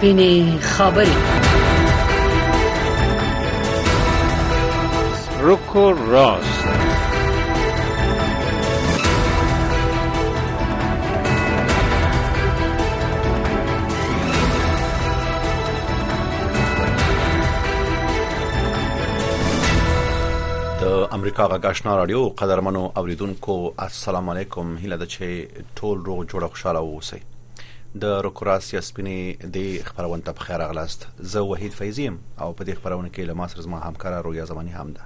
سپینې خبرې روکو راست. امریکا غاښنا رادیو قدرمنو اوریدونکو السلام علیکم. هیله د چې ټول روغ جوړ خوشاله اوسئ د روکراسیا سپینې د خبرونه ته بخیر اغلاست زه وحید فیضیم او په دې خبرونه کې له ما سره زما همکار رویا زمانی هم ده.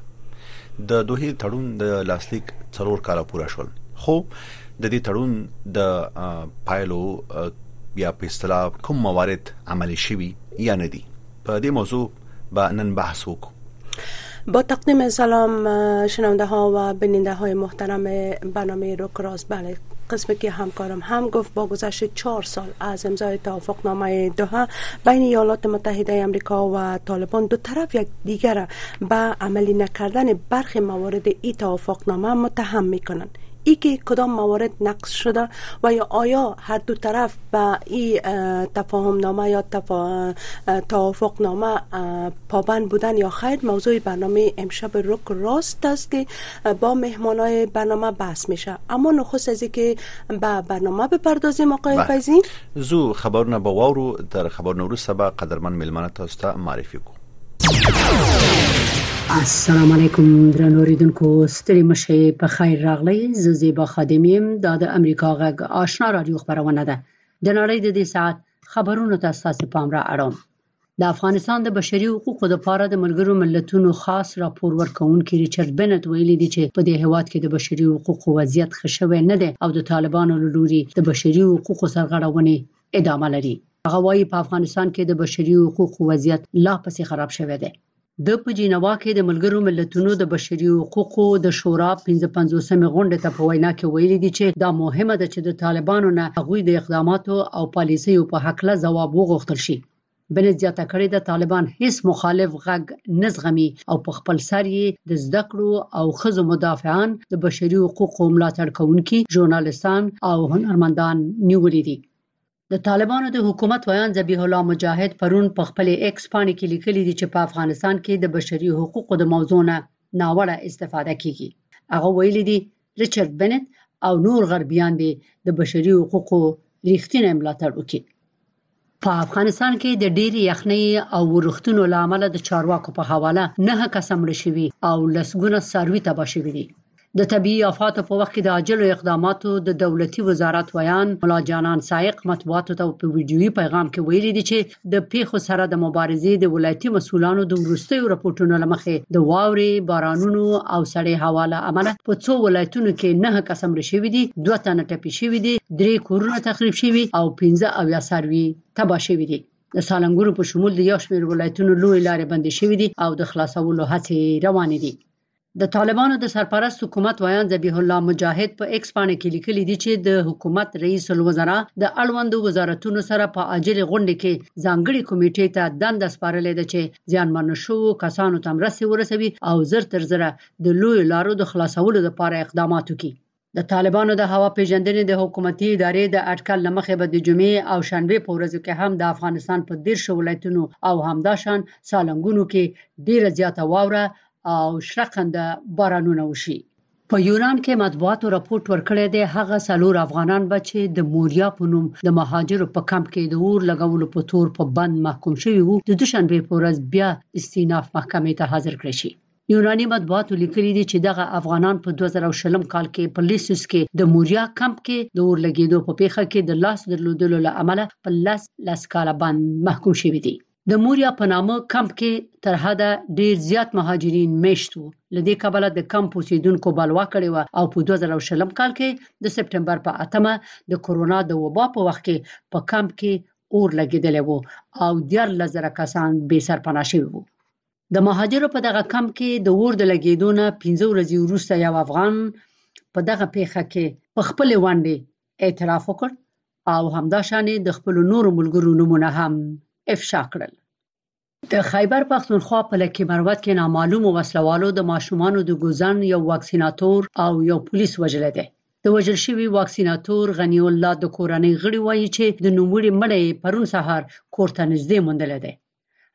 د دوه تړون د لاسلیک څلور کاله پوره شول. خو د دې تړون د پایلو یا په اصطلاح کوم موارد عملي شوي یا نه دي. په دې موضوع به نن بحث وکړو با تقدیم سلام شنونده ها و بیننده های محترم برنامه روکراس بله قسم که همکارم هم گفت با گذشت چهار سال از امضای توافق نامه دوها بین ایالات متحده امریکا و طالبان دو طرف یک دیگر به عملی نکردن برخی موارد ای توافق نامه متهم می کنند ای که کدام موارد نقص شده و یا آیا هر دو طرف به این تفاهم نامه یا توافق نامه پابند بودن یا خیر موضوع برنامه امشب رک راست است که با مهمانای برنامه بحث میشه. اما نخست از که به برنامه بپردازیم آقای بله. فیضی. زو خبرونه با واورو در خبر نورو سبا قدرمن ملمنه تاسو معرفی کو. السلام علیکم درنو اوریدونکو ستړي مشه په خیر راغلی زه زیبا خادمیم د امریکا غږ آشنا رادیو خبرونه ده. د نړۍ د دې ساعت خبرونو ته تاسو پام را اړوم. د افغانستان د بشري حقوقو لپاره د ملګرو ملتونو خاص راپور ورکونکي ریچارډ بنت ویلي دی چې په دې هواد کې د بشري حقوقو وضعیت ښه شوی نه دی او د طالبانو لوري د بشري حقوقو سرغړونې ادامه لري. هغه وايي په افغانستان کې د بشري حقوقو وضعیت لا پسې خراب شوی دی د په جنیوا کې د ملګرو ملتونو د بشري حقوقو د شورا 55مې غونډې ته په وینا کې ویلي دي چې دا مهمه ده چې د طالبانو نه هغوی د اقداماتو او پالیسیو په حق له ځواب وغوښتل شي. بل زیاته کړې د طالبان هیڅ مخالف غږ نه زغمي او په خپل سر یې د زده کړو او ښځو مدافعان د بشري حقوقو ملاتړ کوونکي ژورنالستان او هنرمندان نیولې دي د طالبانو د حکومت ویاند ذبیح الله مجاهد پرون په خپل ایکس باڼه کې لیکلي دي چې په افغانستان کې د بشري حقوقو د موضوع نه ناوړه استفاده کیږي. هغه ویلي دي ریچارډ بنت او نور غربیان دي د بشري حقوقو ریښتینی ملاتړ وکړي. په افغانستان کې د ډېری یخنۍ او ورښتونو لامل د چارواکو په حواله نه کسمړ شوی او لسګونه سروي تباه شوی دي د طبي آفاتو په وخت کې د عاجلو اقداماتو د دولتي وزارت ویان مولا جانان سایق مطبوعاتو ته په ویډیوي پیغام کې ویلي دي چې د پیښو سره د مبارزې د ولایتي مسولانو د ورستیو راپورټونو لمخې د واوري بارانونو او سړې حواله عمله په څو ولایتونو کې نه قسم رشوي دي دوه تنه ټپي شوي دي درې کورونه تخریب شوي او 15 او یا سروي تباه شوي دي. د سالنګورو په شمول د یو شمېر ولایتونو لوی لارې بندې شوې دي او د خلاصولو هڅې روانې دي د طالبانو د سرپرست حکومت ویان ذبیح الله مجاهد په ایکس باندې کې لیکلي دي چې د حکومت رئیس الوزرا د اړوندو وزارتونو سره په عاجل غونډه کې ځانګړي کمیټې ته دند سپارلې ده چې ځانمن شو کسانو ته مرسته ورسوي او زر تر زره د لوی لارو د خلاصولو لپاره اقدامات وکړي د طالبانو د هوا پیژندنې د حکومتي ادارې د اټکل لمخې به د جمعې او شنبه په ورځو کې هم د افغانستان په ډیر شو ولایتونو او همداشان سالنګونو کې ډیره زیاته واوره او شرقنده بارانونه وشي. په یونان کې مطبوعاتو راپورټ ورکړی دی هغه سلور افغانان به چې د موریا په نوم د مهاجرو په کمپ کې د اور لګولو په تور په بند محکوم شوی وو د دوشنبه په ورځ بیا استیناف محکمې ته حاضر کړی شي. یوناني مطبوعاتو لیکلي دي چې دغه افغانان په 2020 کال کې په لیسوس کې د موریا کمپ کې د اور لګیدو په پیښه کې د لاس درلودلو لامل په لاس لاس کاله باندې محکوم شوی دي د موریا په نامه کمپ کې تر حده ډیر زیات مهاجرین میشت وو. لدې کبله د کمپ اوسیدونکو بلوا کړی و او په 2020 کال کې د سپټمبر په اتمه د کورونا د وبا په وخت کې په کمپ کې اور لګیدل وو او ډیر لزر کسان به سر پناه شوی وو. د مهاجرو په دغه کمپ کې د اور د لګیدونه 15 ورځې وروسته یو افغان په دغه پیښه کې په خپل وانډې اعتراف وکړ او همداشانې د خپل نورو ملګرو نمونه هم افشا کړل. د خیبر پښتونخوا په لکه مروت کې نامعلوم وسلوالو د ماشومان د ګوزن یو واکسیناتور او یو پولیس وجل دي د وجل شوی واکسیناتور غنی الله د کورنۍ غړي وایي چې د نوموړي مړی پرون سهار کوړه نږدې موندل دي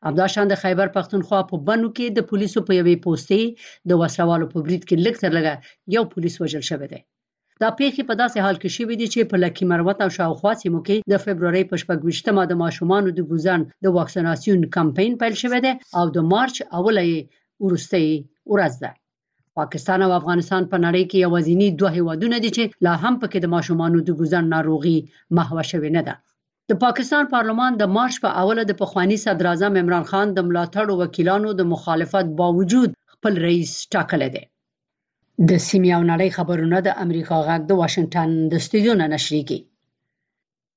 همداشان د خیبر پښتونخوا په بنو کې د پولیسو په یوې پوسټې د وسوالو په برید کې لږ تر لږه یو پولیس وژل شوی دی دا پیښې په داسې حال کې شوې دي چې په لکی مروت او شاوخوا سیمو کې د فبرवरी په شپږشتمه د ماشومان د ګوزن د واکسیناسیون کمپاین پیل شوی دی او د مارچ اوله ورستۍ ورځ ده. پاکستان او افغانستان په نړۍ کې یوازینی دوه هیوادونه دي چې لا هم پکې د ماشومان د ګوزن ناروغي محو شوی نه ده. د پاکستان پارلمان د مارچ په اوله د پخوانی صدر اعظم عمران خان د ملاتړ وکیلانو د مخالفت باوجود خپل رئیس ټاکل دی د سیمې او نړۍ خبرونه د امریکا غږ د واشنگټن د استودیو نه نشریږي.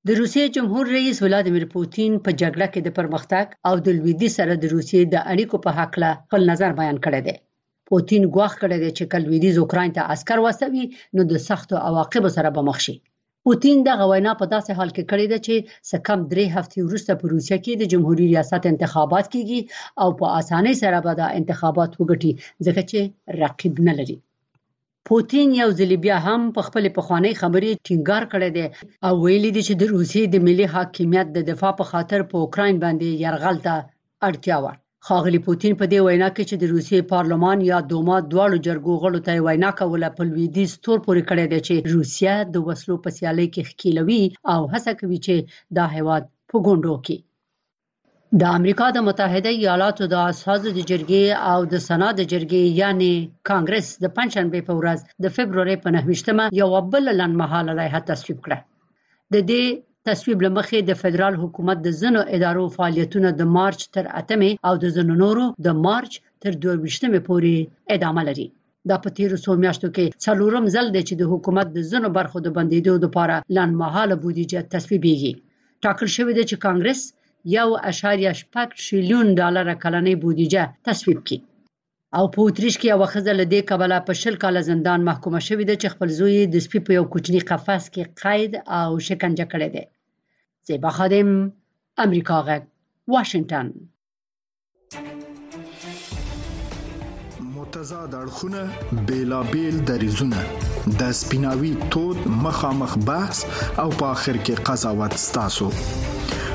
د روسیې جمهور رئیس ولادیمیر پوتین په جګړه کې د پرمختګ او د لویدي سره د روسیې د اړیکو په حق له خپل نظر بیان کړی دی. پوتین ګواښ کړی دی چې کله لویدي اوکرين ته عسكر واستوي نو د سختو عواقب سره به مخ شي. پوتین د غوینا په داسې حال کې کړی دی چې سکم درې هفتې وروسته په روسیه کې د جمهوریت ریاست انتخابات کیږي او په اسانۍ سره به د انتخابات وګټي ځکه چې رقیب نه لري پوتین یو ځل بیا هم په خپل پخوانی خبرې ټینګار کړی دی او ویلي دی چې د روسیې د ملي حاکمیت د دفاع په خاطر په اوکرين باندې يرغل ته اړتیا و خاغلی پوتین په دې وینا کې چې د روسیې پارلمان یا دوما دواړو جرګو غړو ته وینا کوله په لویدي ستور پورې کړی دی چې روسیا د وسلو په سیالۍ کې ښکیلوي او هڅه کوي چې دا هیواد په ګوندو کې د امریکا د متحده ایالاتو د اساسو د جرګې او د سنا د جرګې یعنی کانګرس د پنځشنبه په ورځ د فبرवरी په 9مه یو بل لنمحاله لایحه تصویب کړه. د دې تصویب لمخې د فدرال حکومت د زنو ادارو فعالیتونه د مارچ تر 8مه او د زنو نورو د مارچ تر 22مه پورې ادامه لري. دا په تیر څو میاشتو کې څلورم ځل دی چې د حکومت د زنو برخو د بندیدو لپاره لنمحاله بودیجه تصویبېږي ټاکل شوې ده چې کانګرس یو اشاریه شپږ ټریلیون ډالر کلنۍ بودیجه تصویب کړي. او په اتریش کې یو خزه له دې کبله په شل کال زندان محکومه شوې ده چې خپل زوی د سپي په یو کوچني قفس کې قید او شکنجه کړی دی. زیبا خادم امریکا غږ واشنگټن متضاد اړخونه بیلابیل دریزونه د سپیناوي تود مخامخ بحث او په اخر کې قضاوت ستاسو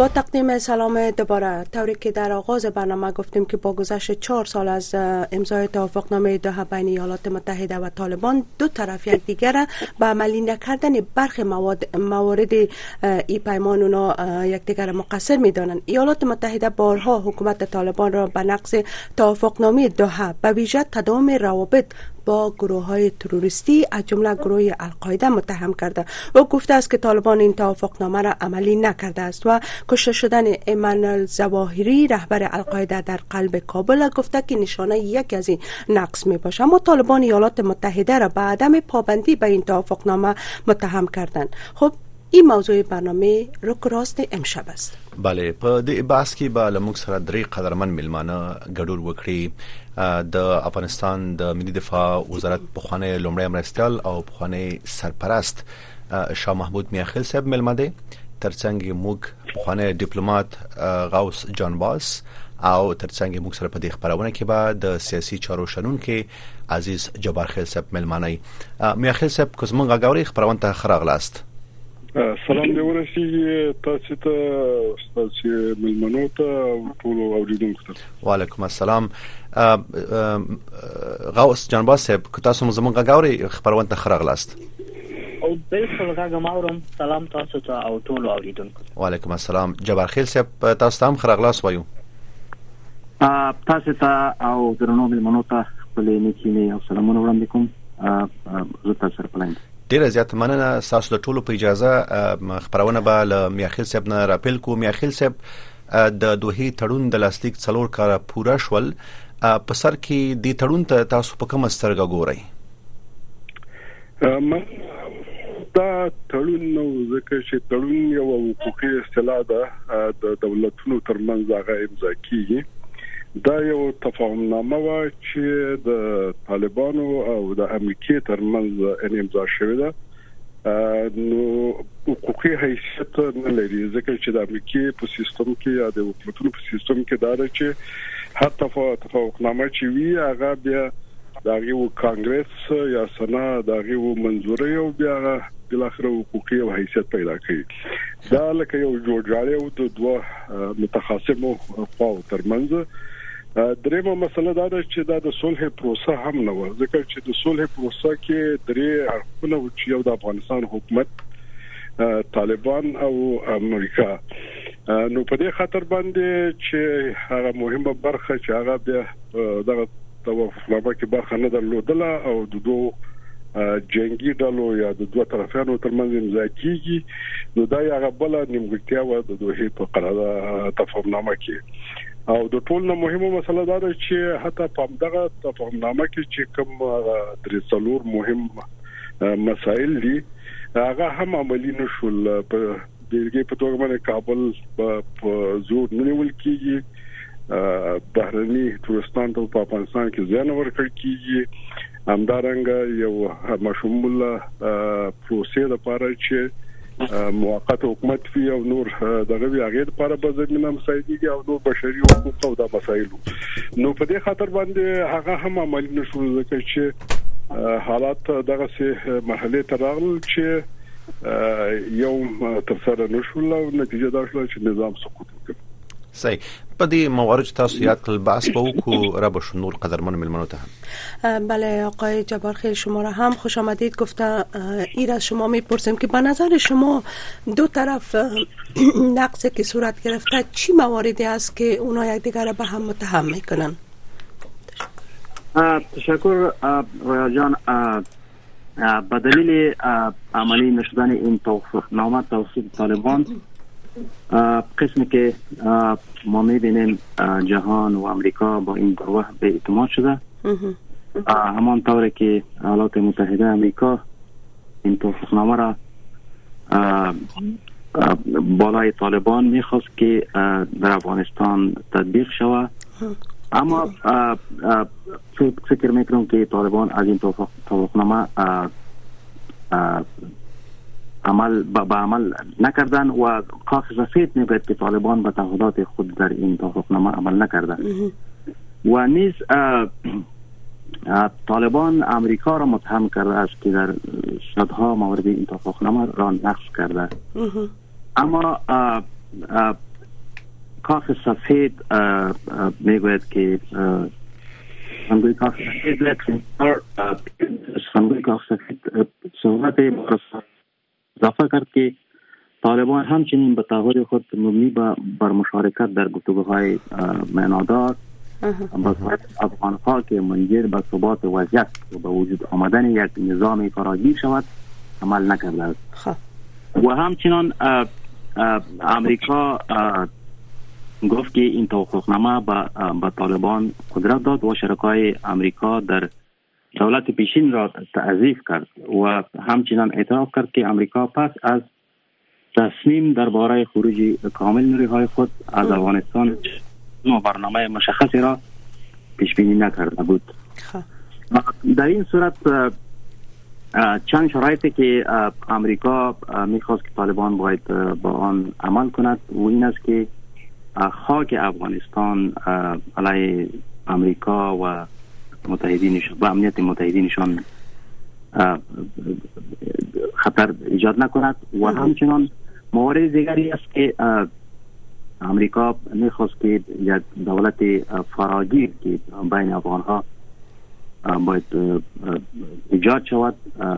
با تقدیم سلام دوباره. طوری که در آغاز برنامه گفتیم که با گذشت چهار سال از امضای توافقنامه دوحه بین ایالات متحده و طالبان دو طرف یکدیگر به عملی نکردن برخی مواد موارد ای پیمان اونا یکدیگر مقصر می‌دانند. ایالات متحده بارها حکومت طالبان را به نقض توافقنامه دوحه به ویژه تداوم روابط با گروه های تروریستی از جمله گروه القاعده متهم کرده و گفته است که طالبان این توافقنامه را عملی نکرده است و کشته شدن ایمان زواهری رهبر القاعده در قلب کابل گفته که نشانه یک از این نقص می باشه اما طالبان ایالات متحده را به عدم پابندی به این توافقنامه متهم کردند. خب این موضوع برنامه رو راست امشب است. بله په دې باس کې به لموږ سره قدرمن ملمانه ګډون وکړي. د افغانستان د ملي دفاع وزارت پخوانی لومړی مرستيال او پخوانی سرپرست شاه محمود میاخیل صاحب ملمده ترڅنګ موږ پخوانی ډیپلوماټ غوث جان باس او ترڅنګ موږ سره په دې خبرونه کې به د سیاسي چارو شنن کې عزیز جبار خیل صاحب ملمانه میاخیل صاحب کوزمنګ غاوري خبرونه ته خراغلاست سلام دی ورسیږي تاسو ته تاسو ملمنو ته ټول اوریدونکو ته. وعلیکم السلام. غوث جانباز صاحب که تاسو زمونږ غاوري خبرونه ته خراغلاست او بالکل غاګم اورم. سلام تاسو ته او ټول اوریدونکو وعلیکم السلام. جبار خیل صاحب تاسو ته هم خراغلاس وایو. تاسو ته او درنو ملمنو ته خپل نیکی او سلامونه وړاندې کوم. زه تاسو سره پلایم ډیره زیات مننه. تاسو د ټولو په اجازه خبرونه به ل میاخیل صاحب نه راپیل کو میاخیل صاحب د دوه تړون د لاستیک څلور کال پوره شول. په سر کې د تړون ته تاسو په کوم سترګه ګورئ؟ من دا تړون نو ځکه چې تړون یو حقوقي اصطلاح ده د دولتونو ترمنځ هغه امضا کیږي دا یو تفاهمنامه و چې د طالبانو او د امریکای ترمنځ امضا شوې ده. نو حقوقي حیثیت نه لري ځکه چې د امریکای په سیستم کې یا د حکومتونو په سیستم کې دا ده چې هر تفاهمنامه چې وی هغه بیا داغه و کانګرس یا سنا داغه و منزوري او بیا بل اخر حقوقي او حیثیت پیدا کړي دا لکه یو جوړجاړی او د دوه متخاصمو خواو ترمنځ درېمه مسله دا ده چې دا د صلح پروسه هم نه و ځکه چې د صلح پروسه کې درې اړخونه چې یو د افغانستان حکومت طالبان او امریکا. نو په دې خاطر باندې چې هغه مهمه برخه چې هغه د دغه توافقنامه کې برخه نه درلودله او د دوه جنگي ډلو یا د دوه طرفانو ترمنځ امضا کیږي نو دا یو بل نیمګړتیا و د دوه په قرارداد تفاهمنامه کې او د ټول نه مهمه مسله دا ده چې حتی په دغه تفاهمنامه کې چې کوم درې څلور مهم مسایل دي هغه هم عملی نشول په دغه په توګه باندې کابل په زور نیول کیږي. بهرني تورستان ته په افغانستان کې ځان ورکړ کیږي. همدارنګه یو مشمول پروسې د پاره چې موقت حکومت فی او نور دغه وی هغه لپاره به زمينه مساعدي او نور بشري حقوق او د مسایل نو په دې خاطر باندې هغه هم عمل نشو ځکه چې حالات دغه سه مرحله ته راغلل چې یو تر سره نشول او نتیجه دا شو چې نظام سقوط وکړ صحیح په دې موارد تاسو یاد کړل بحث به وکړو را به نور قدرمن ملمنو ته بله آقای جبار خیل شما را هم خوش آمدید. گفته ایر از شما می‌پرسیم که به نظر شما دو طرف نقص که صورت گرفته چی مواردی است که اونا یکدیگر را به هم متهم می‌کنن؟ تشکر رویا جان. به دلیل عملی نشدن این توافقنامه توسط طالبان قسمی که ما می‌بینیم جهان و امریکا با این گروه به اعتماد شده. همان طوری که ایالات متحده امریکا این توافقنامه را بالای طالبان می‌خواست که در افغانستان تطبیق شود. اما فکر می‌کنم که طالبان از این توافقنامه عمل به عمل نکردن و کاخ سفید می‌گوید که طالبان به تعهدات خود در این توافقنامه عمل نکردن و نیز طالبان امریکا را متهم کرده است که در صدها مورد این توافقنامه را نقض کرده اما کاخ سفید می‌گوید که سخنگوی کاخ سفید سخنگوی کاخ سفید صحبت اضافه کرد که طالبان همچنین به تعهد خود مبنی بر مشارکت در گفتگوهای معنادار افغان ها که منجر به ثبات وضعیت و به وجود آمدن یک نظام فراگیر شود عمل نکرده است خب. و همچنان امریکا گفت که این توافقنامه به طالبان قدرت داد و شرکای امریکا در دولت پیشین را تعذیف کرد و همچنان اعتراف کرد که امریکا پس از تصمیم درباره خروج کامل نوری های خود از افغانستان و برنامه مشخصی را پیش بینی نکرده بود خب. در این صورت چند شرایطی که امریکا می‌خواست که طالبان باید با آن عمل کند و این است که خاک افغانستان علیه امریکا و متحدینشان و امنیت متحدینشان خطر ایجاد نکند و همچنان موارد دیگری است که امریکا می‌خواست که یک دولت فراگیر که بین افغان ها باید ایجاد شود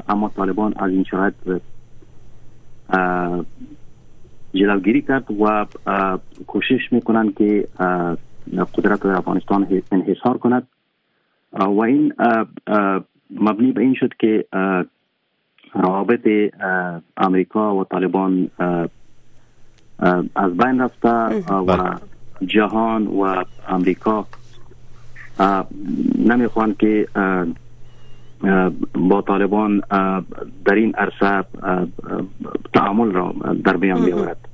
اما طالبان از این شرایط جلوگیری کرد و کوشش می‌کنند که قدرت افغانستان انحصار کند. و این مبنی به این شد که روابط امریکا و طالبان از بین رفته و بله. جهان و امریکا نمی‌خوان که با طالبان در این عرصه تعامل را در میان بیاورد.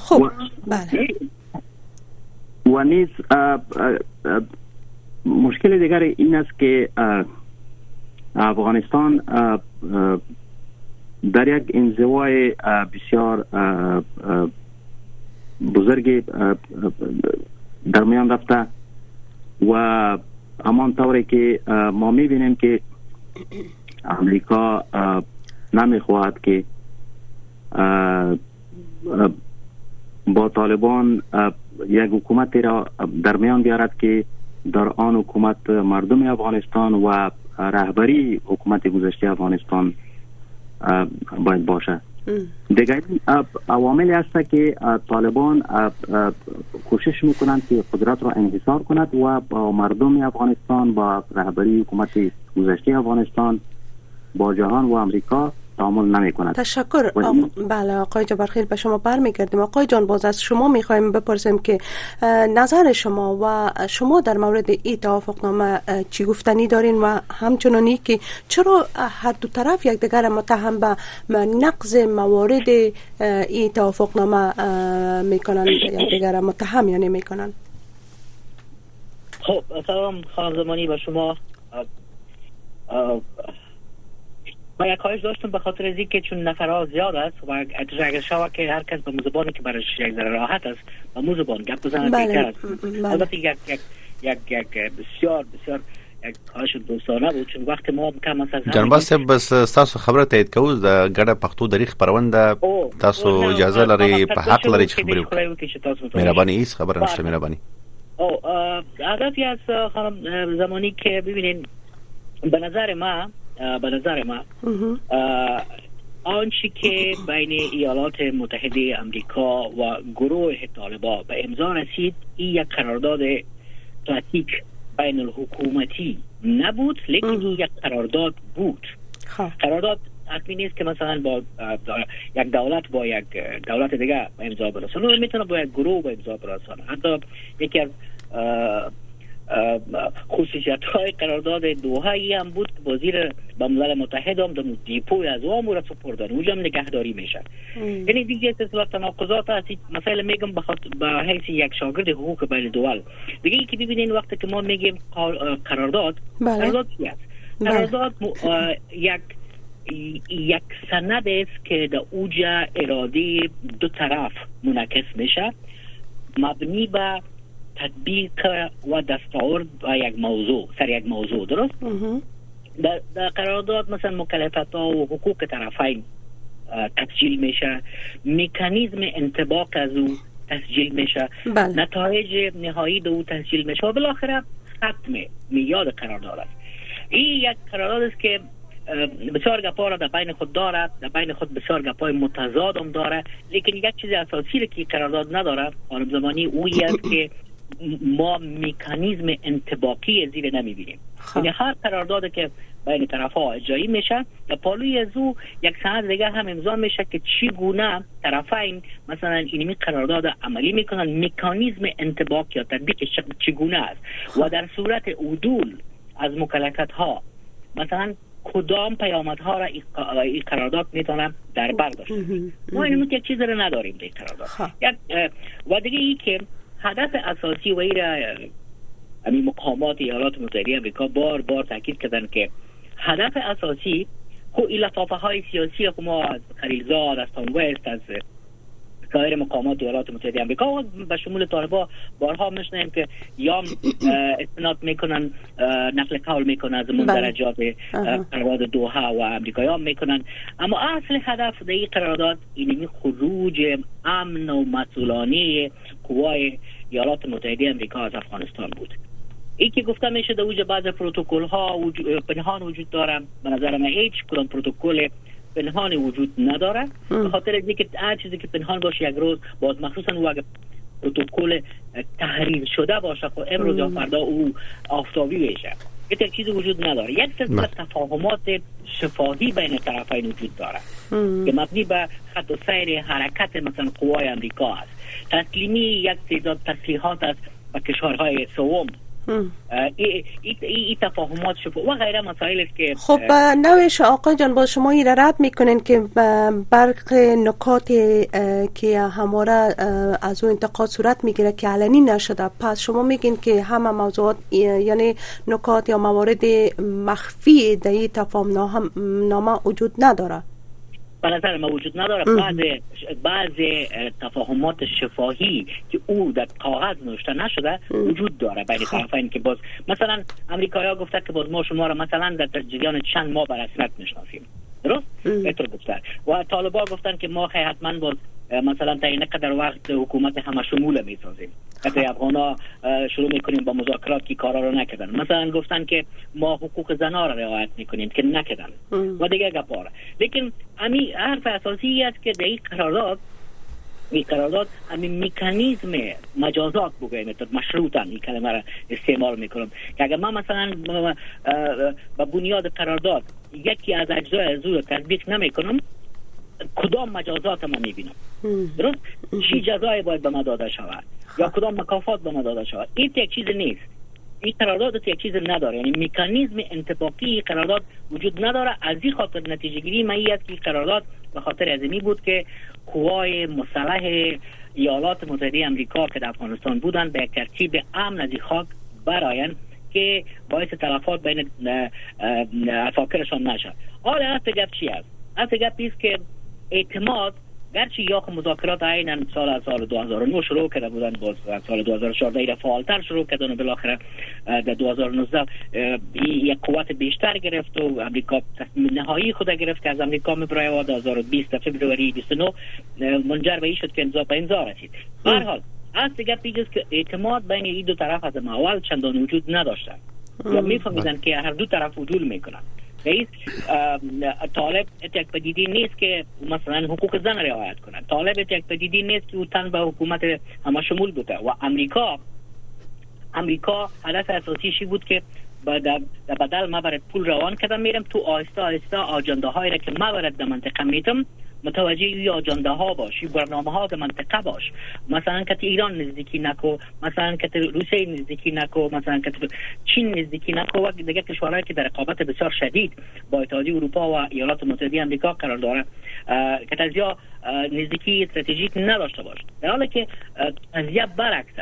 خب بله. و نیز مشکل دیگر این است که افغانستان در یک انزوای بسیار بزرگ در میان رفته و همان طوری که ما می‌بینیم که امریکا نمی‌خواهد که با طالبان یک حکومت را در میان بیارد که در آن حکومت مردم افغانستان و رهبری حکومت گذشته افغانستان باید باشه. دیگر عواملی هست که طالبان کوشش می‌کنند که قدرت را انحصار کند و با مردم افغانستان با رهبری حکومت گذشته افغانستان با جهان و امریکا تعامل نمی کند تشکر بله آقای جبرخیل به شما برمیگردیم. آقای جان باز از شما می‌خوایم بپرسیم که نظر شما و شما در مورد این توافقنامه چی گفتنی دارین و همچنانی که چرا هر دو طرف یک دیگر متهم به نقض موارد این توافقنامه می‌کنن یک دیگر متهم یعنی می‌کنن خب سلام خانم زمانی به شما. ما یک خواهش داشتم به خاطر از که چون نفرها زیاد است و اگر شود که هر کس به موزبانی که برش یک ذره راحت است به موزبان گپ بزنه بله. است. البته یک یک یک یک بسیار بسیار یک خواهش دوستانه بود چون وقت ما کم است جناب صاحب بس تاسو خبره تایید کوو د ګډه پښتو د ریخ پرونده تاسو اجازه لري په حق لري چې خبرې وکړئ. مهرباني هیڅ خبره نشته مهرباني. او هدفی از خانم زمانی که ببینین به نظر ما به نظر ما. آنچه که بین ایالات متحده امریکا و گروه طالبا به امضا رسید این یک قرارداد پلاتیک بین الحکومتی نبود لیکن یک قرارداد بود. خب. قرارداد حتمی نیست که مثلا با یک دولت با یک دولت دیگه امضا برسانه می‌تونه با یک گروه امضا برسانه حتی یکی از خصوصیت های قرارداد دوحه هم بود. که وزیر ملل متحد هم در دیپوی از وام را سپردن اونجا هم نگهداری میشه یعنی دیگه سلسله تناقضات هست مثلا میگم به حیث یک شاگرد حقوق بین دول. دیگه ای که ببینین وقتی که ما میگیم قرارداد بله. قرارداد چی است؟ بله. قرارداد یک یک سند است که در اوجا اراده دو طرف منعکس میشه. مبنی به تطبیق و دستور و یک موضوع سر یک موضوع درست؟ در قرارداد مثلا مکلفت ها و حقوق طرفین تسجیل میشه. مکانیزم انتباق از او تسجیل میشه. بله. نتایج نهایی دو تسجیل میشه. و بالاخره ختم میاد قرارداد است. این یک قرارداد است که بسیار گپا را در بین خود داره در بین خود بسیار گپای متضاد هم داره لیکن یک چیز اساسی که قرارداد نداره خانم زمانی اویی است که ما مکانیزم انتباقی زیر نمی‌بینیم خب. یعنی هر قرارداد که بین طرف ها اجرایی میشه در پالوی از او یک سند دیگه هم امضا میشه که چی گونه طرفین مثلا اینمی قرارداد عملی می‌کنن مکانیزم انتباق یا تطبیق چگونه است خب. و در صورت عدول از مکلفت ها مثلا کدام ها را این قرارداد می‌تونن در بر داشته ما اینو یک چیز رو نداریم در قرارداد خب. و دیگه ای که هدف اساسی و ایره همین مقامات ایالات متحده امریکا بار بار تاکید کردن که هدف اساسی خو این های سیاسی که ما از خلیلزاد از وست از سایر مقامات ایالات متحده امریکا و به شمول طالبا بارها میشنیم که یا استناد می‌کنن نقل قول می‌کنن از بله. درجات قرارداد دوها و امریکایی می‌کنن. اما اصل هدف در این قرارداد اینمی خروج امن و مسئولانه قوای ایالات متحده امریکا از افغانستان بود. ای که گفته میشه در اوج بعض پروتکل ها پنهان وجود داره به نظر من هیچ کدام پروتکل پنهان وجود نداره به خاطر اینکه هر چیزی که پنهان باشه یک روز باز مخصوصا او اگر پروتکل تحریر شده باشه خب امروز یا فردا او آفتابی بشه یک چیزی وجود نداره یک سلسله تفاهمات شفاهی بین طرفین وجود داره که مبنی به خط و سیر حرکت مثلا قوای امریکا است. تسلیمی یک تعداد تسلیحات است و کشورهای سوم این تفاهمات شفا و غیره مسائل که خب نوش آقای جان با شما این رد می‌کنین که برق نکات که همواره از اون انتقاد صورت می‌گیره که علنی نشده. پس شما میگین که همه موضوعات یعنی نکات یا موارد مخفی در این تفاهم نامه وجود نداره. به نظر ما وجود نداره. بعض بعض تفاهمات شفاهی که او در کاغذ نوشته نشده وجود داره. بین خب. طرفین که باز مثلا امریکایی گفته که باز ما شما را مثلا در جریان چند ماه به رسمیت می‌شناسیم درست؟ بهتر گفتن و طالبا گفتن که ما حتما باز مثلا تا این قدر وقت حکومت همه شمول می‌سازیم. وقتی افغانا شروع می‌کنیم با مذاکرات که کارا رو نکردن. مثلا گفتن که ما حقوق زنا را رعایت می‌کنیم که نکردن. و دیگه گپاره لیکن امی حرف اساسی است که در این قرارداد این قرارداد همین مکانیزم مجازات بگویم مشروطا این کلمه را استعمال می‌کنم. که اگر ما مثلا با بنیاد قرارداد یکی از اجزای رو تطبیق نمی‌کنم کدام مجازات ما می‌بینم؟ درست؟ چی جزای باید به ما داده شود؟ یا کدام مکافات به ما داده شود؟ این یک چیز نیست. این قرارداد یک چیز نداره. یعنی مکانیزم انتفاقی قرارداد وجود نداره. از این خاطر نتیجه گیری ما است که قرارداد به خاطر از بود که قوای مسلح ایالات متحده امریکا که در افغانستان بودن به ترتیب امن از خاک براین که باعث تلفات بین افاکرشان نشد. حالا اصل گپ چی است؟ اصل گپ است که اعتماد گرچه یا مذاکرات عینا سال از سال 2009 شروع کرده بودن باز سال 2014 ایره فعالتر شروع کردن و بالاخره در 2019 یک قوت بیشتر گرفت و امریکا تصمیم نهایی خود گرفت که از امریکا می‌بره و 2020 فبروری 29 منجر به این شد که امضا به امضا رسید. هر حال از دیگر پیجست که اعتماد بین این دو طرف از اول چندان وجود نداشتن. یا میفهمیدن که هر دو طرف وجود می‌کنن. رئیس طالب یک پدیدی نیست که مثلا حقوق زن رعایت کنه طالب یک پدیدی نیست که او تن به حکومت همه شمول بوده. و امریکا امریکا هدف اساسیشی بود که در بدل ما برای پول روان کردم میرم تو آهسته آهسته آجنده هایی را که ما برد در منطقه میتم متوجه ای آجنده ها باش برنامه ها در منطقه باش. مثلا که ایران نزدیکی نکو مثلا که روسیه نزدیکی نکو مثلا که چین نزدیکی نکو. و دیگه کشورهایی که در رقابت بسیار شدید با اتحادیه اروپا و ایالات متحده آمریکا قرار داره که تزیا نزدیکی استراتژیک نداشته باش. در حالی که تزیا برعکس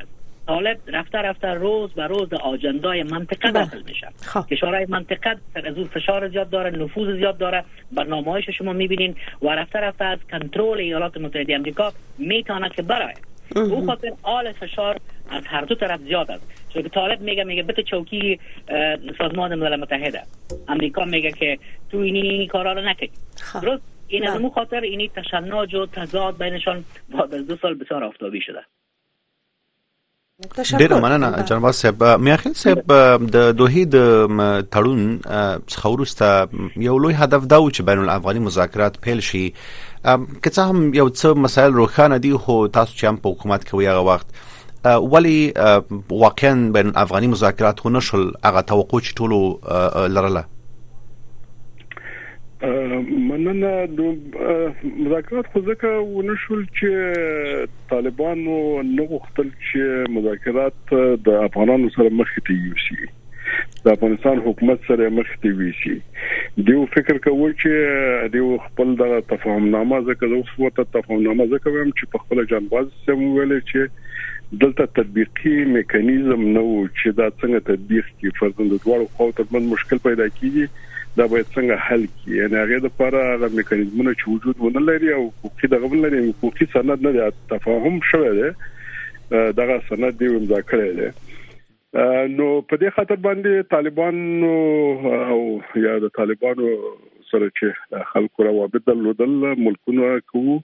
طالب رفته رفته روز به روز آجندای منطقه بله. داخل میشه خب. کشورهای منطقه از اون فشار زیاد داره نفوذ زیاد داره برنامه شما می‌بینین و رفته رفته از کنترل ایالات متحده امریکا می‌تونه که برای او خاطر آل فشار از هر دو طرف زیاد است چون طالب میگه میگه بت چوکی سازمان ملل متحده امریکا میگه که تو این این کارا رو نکنی خب. درست این از بله. خاطر اینی تشنج و تضاد بینشان بعد از دو سال بسیار آفتابی شده ډیره مننه جناب صاحب. میاخیل صاحب د دوه د تړون څخه ورسته یو لوی هدف دا و چې بین الافغاني مذاکرات پیل شي. که څه هم یو څه مسایل روښانه دي خو تاسو چې هم په حکومت کې ویغه وخت. ولی واقعا بین الافغاني مذاکرات خو نشل هغه توقع چې ټولو لرله مننه د مذاکرات خو ځکه ونشول چې طالبانو نو غوښتل چې مذاکرات د افغانانو سره مخ ته یوسي. د افغانستان حکومت سره مخ ته ویسي دیو فکر کوي چې دیو خپل د تفاهم نامه ځکه د وسوته تفاهم نامه ځکه ویم چې په خپل جنباز سم ویل چې دلته تطبیقي میکانیزم نو چې دا څنګه تطبیق کی فرض د دوړو خو ترمن مشکل پیدا کیږي دا باید څنګه حل کی یعنی هغه د لپاره هغه میکانیزمونه چې وجود ونه لري او حقوقي دغه ول لري حقوقي سند نه تفاهم شوی دی دغه سند دی امضا کړی دی. نو په دې خاطر باندې طالبان او یا د طالبانو سره چې خلکو روابط درلودل ملکونه کوو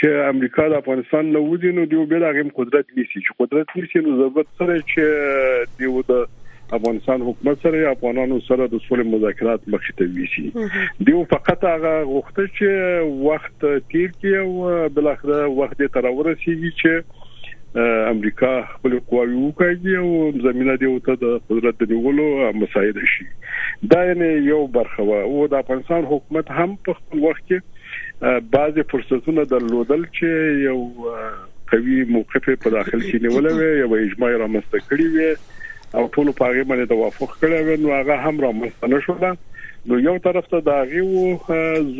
چې امریکا د افغانستان نو ودی نو دیو به هغه قدرت نیسی چې قدرت نیسی نو ضرورت سره چې دیو د افغانستان حکومت سره افغانانو سره د سولې مذاکرات مخې ته ویشي. دیو فقط هغه غوښته چې وخت تیر کړي او بل اخر وخت ته راورسیږي چې امریکا خپل قواوی وکړي او زمينه دی ته د قدرت نیولو مساعده شي. دا یو برخه او د افغانستان حکومت هم په خپل وخت کې بعضي فرصتونه درلودل چې یو قوي موقف په داخل کې نیولې وي یا اجماع رامنځته کړی وي او ټول په هغه باندې توافق کړی نو هغه هم را مستنه شو نو یو طرف ته دا غيو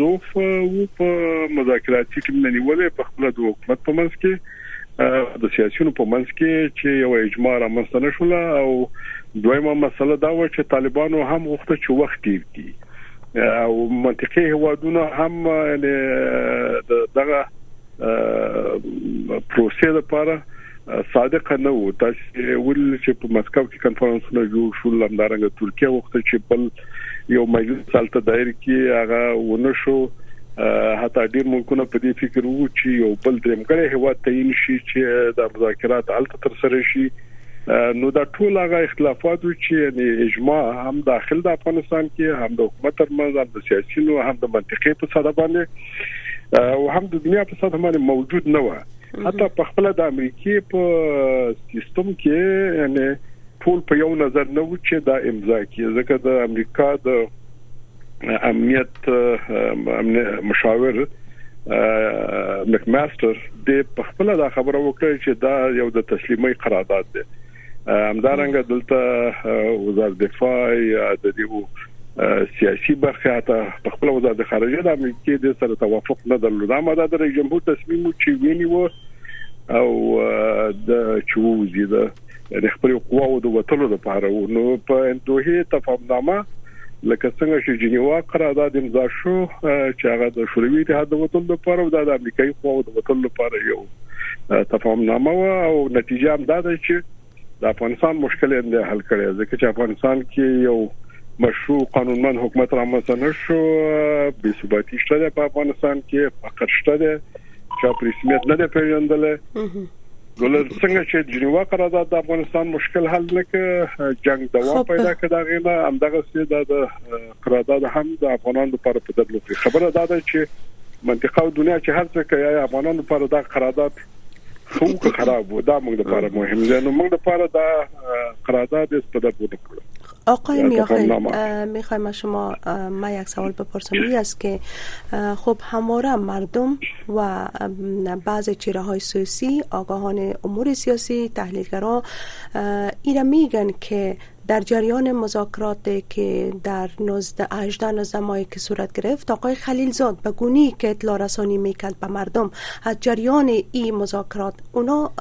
زوف او په مذاکراتي ټیم نه نیولې په خپل د حکومت په منځ کې د سیاسيونو په منځ کې چې یو اجماع را مستنه شو او دویمه مسله دا و چې طالبانو هم وخت چې وخت کیږي او منطقي هوادونه هم دغه پروسې لپاره صادق نه وو تاسو ول چې په مسکو کې کنفرانسونه جوړ شول لمدارنګ ترکیه وخت چې بل یو مجلس سالته دایر کې هغه ونه شو. حتی ډیر ملکونه په دې فکر وو چې یو بل درمګړی هوا تعین شي چې د مذاکرات الته تر سره شي نو دا ټول هغه اختلافات چې یعنی اجماع هم داخل د افغانستان کې هم د حکومت ترمنځ هم د سیاسيونو هم د منطقي په ساده باندې. او هم د دنیا په ساده باندې موجود نه و حتی په خپل د امریکای په سیستم کې یعنی ټول په یو نظر نه و چې دا امضا کی ځکه د امریکا د امنیت مشاور مک ماستر د په خپل دا خبره وکړه چې دا یو د تسلیمي قرارداد دی. همدارنګه دلته وزارت دفاع یا د دې سیاسي برخه ته په خپل وزارت خارجه د امریکای د سره توافق نه درلود. اما د رئیس جمهور تصمیم چې ویني وو او د چوزي د خپل قواو د وټلو لپاره نو په دوه تفاهمنامه لکه څنګه چې جنیوا قرارداد امضا شو چې هغه د شوروي اتحاد د وټلو لپاره او د امریکایي قواو د وټلو لپاره یو تفاهمنامه او نتیجه هم دا ده چې د افغانستان مشکل یې حل کړي ځکه چې افغانستان کې یو مشروع قانونمن حکومت رامنځته نشو بې ثباتی شته په افغانستان کې فقر شته چې په رسمیت نه پیژندل ګولر څنګه چې جنیوا قرارداد د افغانستان مشکل حل نکړ جنگ دوام پیدا کړ دا غیله همدغه سي د قرارداد هم د افغانانو لپاره په دبلو خبره دا ده چې منطقه او دنیا چې هر څه کوي افغانانو لپاره دا قرارداد خو خراب و؟ دا موږ لپاره مهم دی. نو موږ لپاره دا قرارداد استفاده وکړو آقای میاخیل می‌خوایم از شما ما یک سوال بپرسم. این است که خب همواره مردم و بعض چیره های سیاسی آگاهان امور سیاسی تحلیلگرا ایره میگن که در جریان مذاکرات که در 19 18 19 ماه که صورت گرفت آقای خلیلزاد به گونی که اطلاع رسانی می‌کرد به مردم از جریان این مذاکرات اونا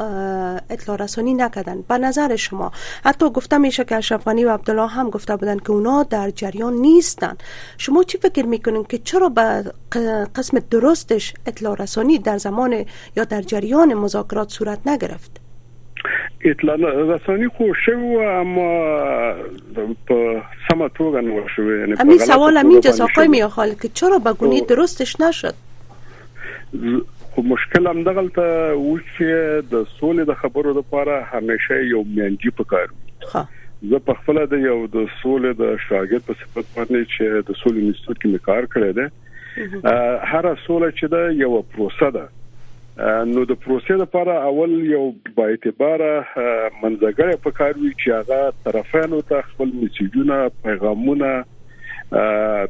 اطلاع رسانی نکردن. به نظر شما حتی گفته میشه که اشرف و عبدالله هم گفته بودن که اونا در جریان نیستن. شما چی فکر می‌کنین که چرا به قسم درستش اطلاع رسانی در زمان یا در جریان مذاکرات صورت نگرفت؟ اطلاع رسانی خو شو اما په سم توګه نو شو یعنی همین سوال همین جز آقای میاخال که چرا به گونی درستش نشد خو مشکل هم دغه ته و چې د سولې د خبرو لپاره همیشه یو میانجی پکار ښه زه په خپل د یو د سولې د شاګرد په صفت باندې چې د سولې انسټیټیوټ کې کار کړی دی هر سولې چې دا یو پروسه ده نو د پروسې لپاره اول یو با اعتبار منځګړی په کار وی چې هغه طرفانو ته خپل میسجونه پیغامونه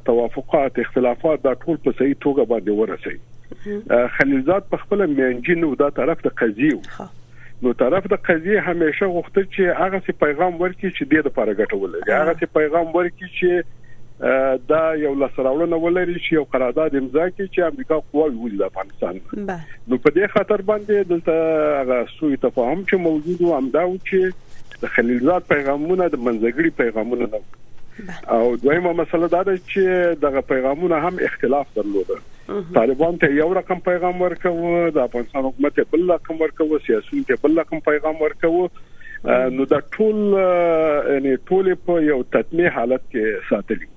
توافقات اختلافات دا ټول په صحیح توګه باندې ورسي خلیلزاد په خپل میانجینو دا طرف ته قضیه نو طرف د قضیه همیشه غوښتل چې هغه سي پیغام ورکړي چې د لپاره ګټول هغه سي پیغام ورکړي چې دا یو لاسراوړنه ولري چې یو قرارداد امضا کړي چې امریکا قواوي ولې د افغانستان. نو په دې خاطر باندې دلته هغه سوء تفاهم چې موجود و امدا و چې د خلیلزاد پیغامونه د منځګړي پیغامونه نه او دویمه مسله دا ده چې دغه پیغامونه هم اختلاف درلوده. طالبان ته یو رقم پیغام ورکوه د افغانستان حکومت بل رقم ورکوه سیاسيون ته بل رقم پیغام ورکوه. نو دا ټول یعنی ټول په یو تطمیع حالت کې ساتلي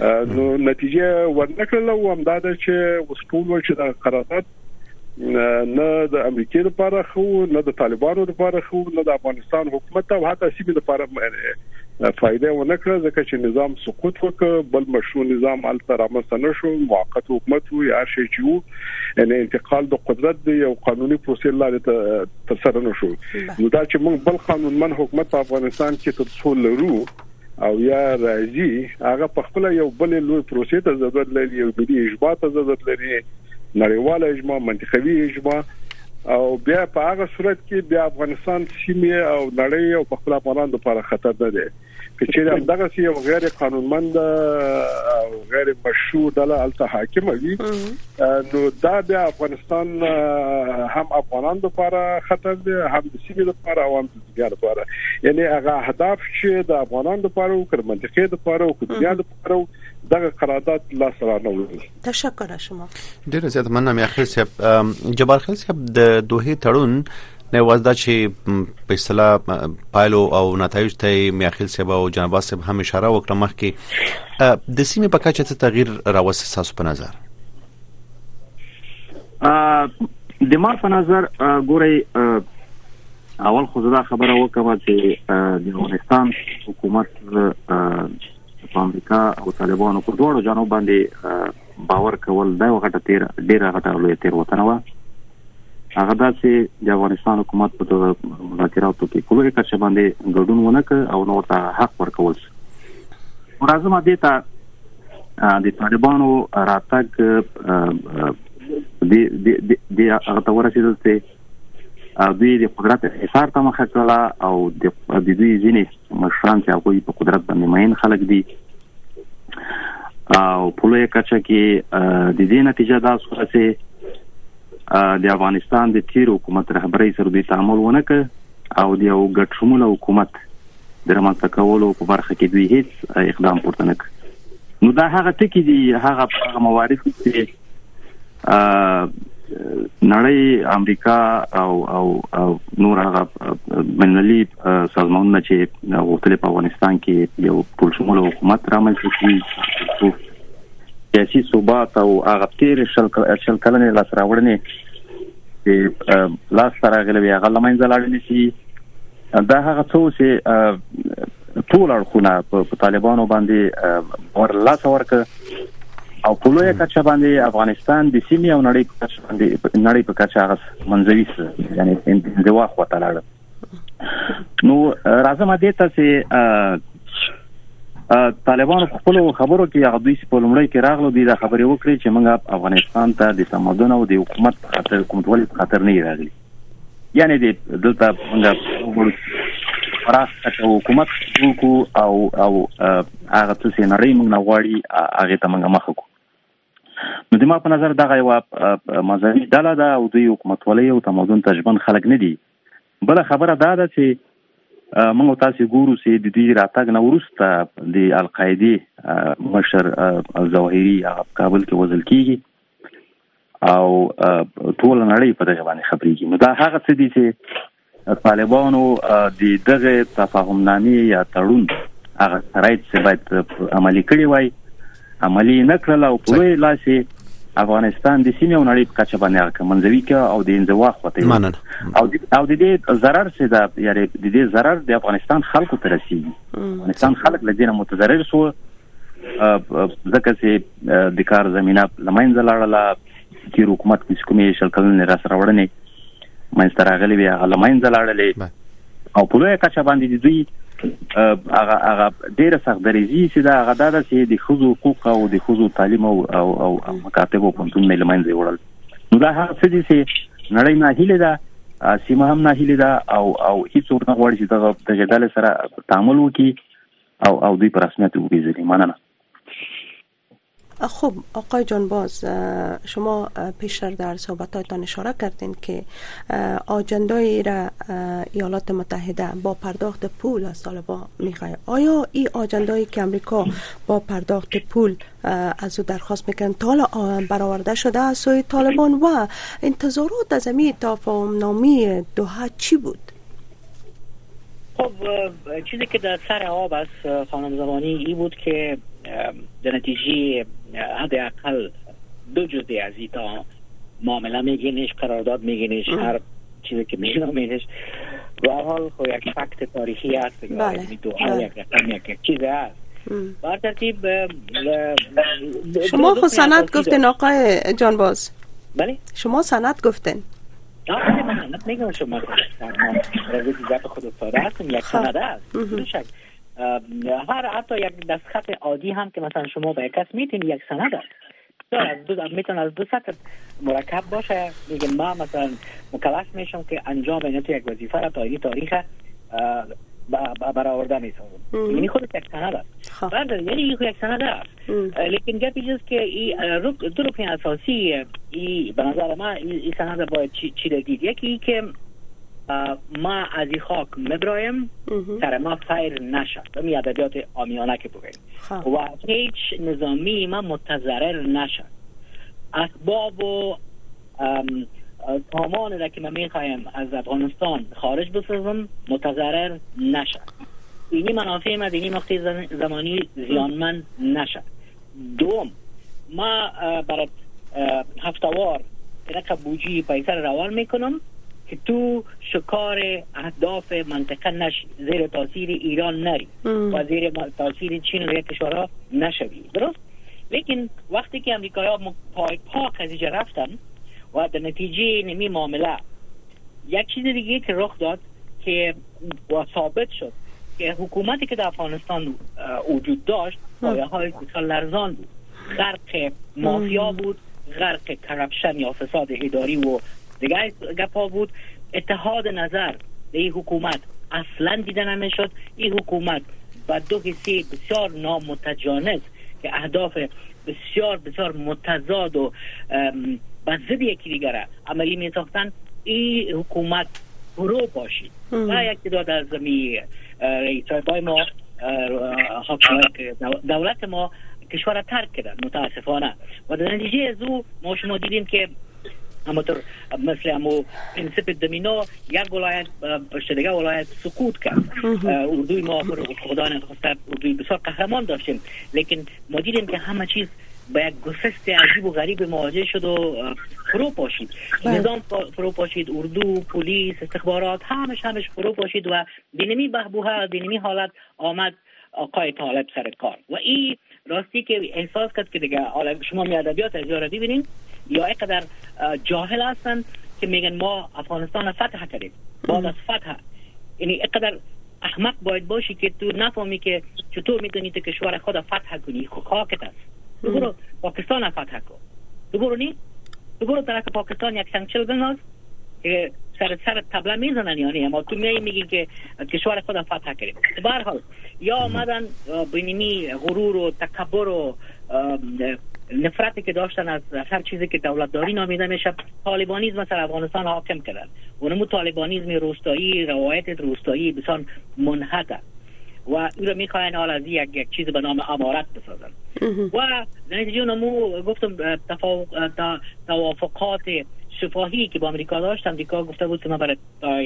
نو نتیجه ورنکړل او هم دا چې وسپول چې د قرارداد نه د امریکای لپاره خو نه د طالبانو لپاره خو نه د افغانستان حکومت او حتی سیمه لپاره فائدې ونکړه ځکه چې نظام سقوط وکړ بل مشروع نظام ال تر رامنځته نشو موقت حکومت وو یا شي چې وو ان انتقال د قدرت دی او قانوني پروسې لاره تر سره نشو نو دا چې موږ بل قانونمن حکومت په افغانستان کې تر څو لرو او یا راځي هغه په خپل یو بل لوی پروسې ته ضرورت لري یو ملي اجماع ته ضرورت لري نړیواله اجماع منطقوي اجماع. او بیا په هغه صورت کې بیا افغانستان سیمه او نړۍ او په خپل افغانانو لپاره خطر نه دی. چې هم دغه سی یو غیر قانونمند او غیر مشروع ډله الته حاکم وي نو دا د افغانستان هم افغانانو لپاره خطر دی هم د سیمې لپاره او هم د دنیا لپاره. یعنی هغه اهداف چې د افغانانو لپاره او د منطقې لپاره او د دنیا لپاره دغه قرارداد لا سره نه وي تشکر شما. ډیر زیات مننه مې اخر صاحب. جبار خل صاحب د دوه تړون نه وازدا چې په اصطلاح پایلو او نتایج ته میاخیل سبا او جناب صاحب هم اشاره وکړه مخکې. د سیمې په کچه ته تغییر راوست تاسو په نظر؟ ا د ما په نظر ګوري اول خو دا خبره وکړه چې د افغانستان حکومت په امریکا او طالبانو په دوړو جنوب باندې باور کول دا وخت تیر ډیره غټه لوی تیر وطن و هغه داسې د افغانستان حکومت په توګه مذاکراتو کې کومه کچه باندې ګډون ونه ک او نو ته حق ورکول شو. راځم دې ته د طالبانو راتګ د د د هغه ته ورسېدل چې دوی د قدرت حصار ته مخه کړه او د دوی ځینې مشران چې هغه په قدرت باندې مین خلک دي. او په لوی کچه کې د دې نتیجه دا شوه چې د افغانستان د تیر حکومت رهبرۍ سره د تعامل ونه ک او د یو ګډ شمول حکومت د رامنځته کولو په برخه کې دوی هیڅ اقدام پورته نه نو دا هغه ټکی دی هغه موارد چې نړۍ امریکا او او او نور هغه منلي سازمانونه چې غوښتل په افغانستان کې یو ټول شمول حکومت رامنځته کړي سیاسي ثبات او هغه تیر شل شل کلنې لاس راوړنې چې لاس راغلي هغه لمنځه لاړل شي. دا هغه څه چې ټول اړخونه په طالبانو باندې ور لاس ورک او په لوی کچه باندې افغانستان د سیمې او نړۍ په کچه باندې نړۍ په کچه هغه منځوي یعنی انزوا خو تعالی نو راځم دې ته چې طالبانو خپل خبرو کې هغه دوی په لومړی کې راغلو دي دا خبرې وکړي چې موږ افغانستان ته د تمدن او د حکومت خاطر حکومت ولې خاطر نه راغلي. یعنی د دلته موږ فراخ حکومت وکړو او او هغه څه نړۍ موږ نه غواړي هغه ته موږ مخ کو نو د ما په نظر دغه یو مذهبي ډله ده او دوی حکومت ولې او تمدن تجربه خلک نه دي. بل خبره دا ده چې موږ تاسو ګورو چې د دې راتګ نه ورسته د القاعده مشر ظاهري کابل کې وزل کیږي او ټول نړۍ په دغه باندې خبرېږي. نو دا هغه څه دي چې طالبانو د دغه تفاهم نامې یا تړون هغه شرایط چې باید عملي کړی وای عملي نه کړل او په لاسي افغانستان د سیمې او نړۍ په کچه باندې هغه منځوي کې او د انزوا خواته او او د دې zarar څه دا یعنی د دې zarar د افغانستان خلکو ته رسیدي افغانستان خلک لدینه متضرر شو. ځکه چې د کار زمينه لمنځه لاړه چې حکومت کې کومې شل کلنې را سره وړنې مېستر غلي بیا لمنځه لاړلې. او په لوی کچه باندې دوی هغه هغه ډیره سخت درېزي چې دا هغه د چې د خزو حقوق او د خزو تعلیم او او او مکاتب او پنځون نه لمنځه وړل نو دا هغه څه دي چې نړۍ نه هیله ده سیمه هم نه هیله ده او او هیڅ څوک نه غواړي چې دغه د جدال سره تعامل وکړي او او دوی پر رسمیت وګوري مننه خب آقای جانباز شما پیشتر در صحبتاتان اشاره کردین که آجندای را ایالات متحده با پرداخت پول از طالبان می‌خواه آیا این آجندایی که امریکا با پرداخت پول از او درخواست می‌کنن تا برآورده شده از سوی طالبان و انتظارات از امی تفاهم نامی دوها چی بود؟ خب چیزی که در سر آب از خانم زمانی ای بود که در نتیجه حداقل دو جزی از ایتا معامله میگینش قرارداد میگینش هر چیزی که میگنامینش و حال خو یک فکت تاریخی هست بله. دو بله. یک رقم یک چیز هست بر ترتیب شما خو سند گفتین آقای جانباز بله شما سند گفتین نه من میگم شما خود افتاده هستم یک سند است هر حتی یک دستخط عادی هم که مثلا شما به کس میتین یک سند است. بسیار از دو می‌تونه از دو سطح مرکب باشه. میگه ما مثلا مکلف میشم که انجام این یک وظیفه را تا این تاریخ برآورده می‌سازم یعنی خود یک سند است. خب. بله یعنی یک سند است. لیکن گپی جز که این دو رکن اساسی ای به نظر من این سند باید چی دید؟ یکی که ما از این خاک مبرایم. سر ما خیر نشد. می ادبیات آمیانه که بگیم خب. و هیچ نظامی ما متضرر نشد. اسباب و سامان را که ما می‌خوایم از افغانستان خارج بسازم متضرر نشد. اینی منافع ما دینی مقطع زمانی زیانمند نشد. دوم ما برای هفتوار ترک بوجی پیسر روان می‌کنم. که تو شکار اهداف منطقه نشی زیر تاثیر ایران نری. و زیر تاثیر چین و کشورها نشوی. درست؟ لیکن وقتی که امریکایی ها پای پاک از اینجا رفتن و در نتیجه نمی معامله یک چیز دیگه که رخ داد که و ثابت شد که حکومتی که در افغانستان وجود داشت پایه های لرزان بود. غرق مافیا بود غرق کرپشن یا فساد اداری و دیگه گپا بود. اتحاد نظر به این حکومت اصلا دیده نمی‌شد. این حکومت با دو حسی بسیار نامتجانس که اهداف بسیار بسیار متضاد و ضد یکی دیگر عملی می ساختن این حکومت فرو باشید و یک داد از می رئیس بای ما دولت ما کشور ترک کردن متاسفانه. و در نتیجه از او ما شما دیدیم که همونطور مثل همو پرنسپ دمینا یک ولایت پشت دیگه ولایت سکوت کرد اردوی ما خدا نخواسته اردوی بسیار قهرمان داشتیم لیکن ما دیدیم که همه چیز با یک گسست عجیب و غریب مواجه شد و فرو پاشید. نظام فرو پاشید اردو پلیس استخبارات همش همش فرو پاشید و دینمی بهبوها دینمی حالت آمد آقای طالب سر کار و این راستی که احساس کرد که دیگه شما می ادبیات از ببینید یا اینقدر جاهل هستن که میگن ما افغانستان فتح کردیم. بعد از فتح یعنی اینقدر احمق باید باشی که تو نفهمی که چطور می‌تونی تو کشور خود فتح کنی. خاکت است. تو برو پاکستان فتح کن. تو برو نی؟ تو برو طرف پاکستان یک بناز که سر سر تبله می‌زنن یعنی اما تو می میگی که کشور خود فتح کردیم. به حال یا آمدن بینیمی غرور و تکبر و نفرتی که داشتن از هر چیزی که دولت داری نامیده میشه طالبانیزم سر افغانستان حاکم کردن. اونمو طالبانیزم روستایی روایت روستایی بسیار منحته و او رو می‌خواین حال از یک, یک چیز به نام امارت بسازن. و نتیجه اونمو گفتم توافقات شفاهی که با امریکا داشت امریکا گفته بود که من برای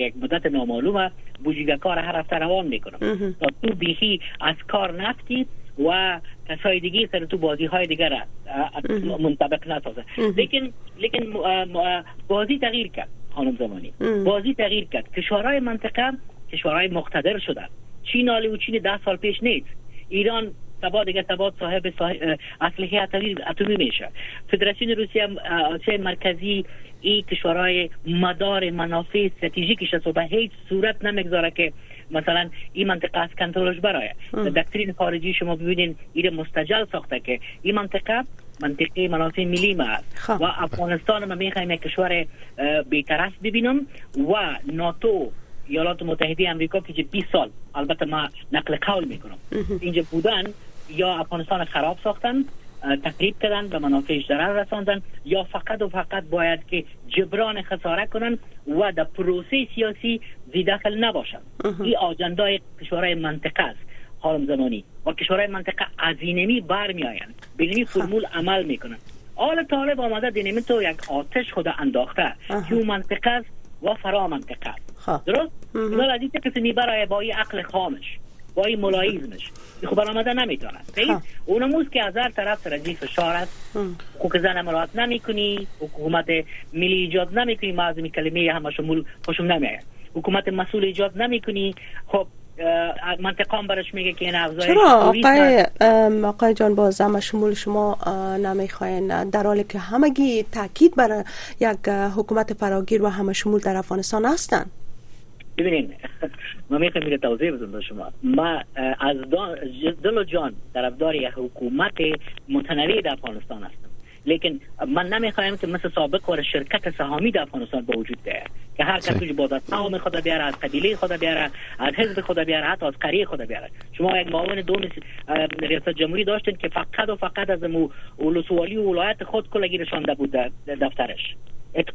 یک مدت نامعلومه بوجیگه کار هر هفته روان می‌کنم. تا تو بیخی از کار نفتی و کسای دیگه سر تو بازی های دیگر منطبق نسازه. لیکن لیکن بازی تغییر کرد خانم زمانی. بازی تغییر کرد. کشورهای منطقه کشورهای مقتدر شدن. چین آلی و چین ده سال پیش نیست. ایران تبا دیگه تبا صاحب, صاحب اسلحه اتمی میشه. فدراسیون روسیه آسیای مرکزی این کشورهای مدار منافع استراتژیکش است و به هیچ صورت نمی‌گذاره که مثلا این منطقه از کنترلش برای دکترین خارجی شما ببینین این مستجل ساخته که این منطقه منطقه منافع ملی ما است. خب. و افغانستان ما می‌خوایم یک کشور بیطرف ببینم و ناتو ایالات متحده امریکا که 20 سال البته ما نقل قول می‌کنم. اینجا بودن یا افغانستان خراب ساختن تقریب کردن به منافعش ضرر رساندن یا فقط و فقط باید که جبران خساره کنن و در پروسه سیاسی زیداخل نباشن. این آجندای کشورهای منطقه است حال زمانی. و کشورهای منطقه از اینمی برمی آیند به فرمول عمل می‌کنن. آل طالب آمده دینمی تو یک آتش خود انداخته که اون منطقه است و فرا منطقه است. خب. درست؟ اینا از این کسی می‌بره با این عقل خامش. با این ملایزمش خب برآمده نمی‌تونه. خب. اونموز که از هر طرف سر فشار است. حقوق زن نمی‌کنی. حکومت ملی ایجاد نمی‌کنی. معظمی کلمه همه شمول خوشم نمیاد. حکومت مسئول ایجاد نمی‌کنی. خب منطقه هم برش میگه که این افزایش چرا؟ آقای آقای جان باز همه شمول شما نمی‌خواین. در حالی که همگی تاکید بر یک حکومت فراگیر و همه شمول در افغانستان هستند ببینین ما می‌خوایم میره توضیح بزن شما. ما از دل جان طرفدار یک حکومت متنوع در افغانستان هستم. لیکن من نمی‌خوایم که مثل سابق ور شرکت سهامی در افغانستان به وجود بیاید. که هر کسی با سهام خود بیاره از قبیله خود بیاره از حزب خود بیاره حتی از قریه خود بیاره. شما یک معاون دوم ریاست جمهوری داشتین که فقط و فقط از مو ولسوالی و ولایت خود کلگی رسانده بود در دفترش.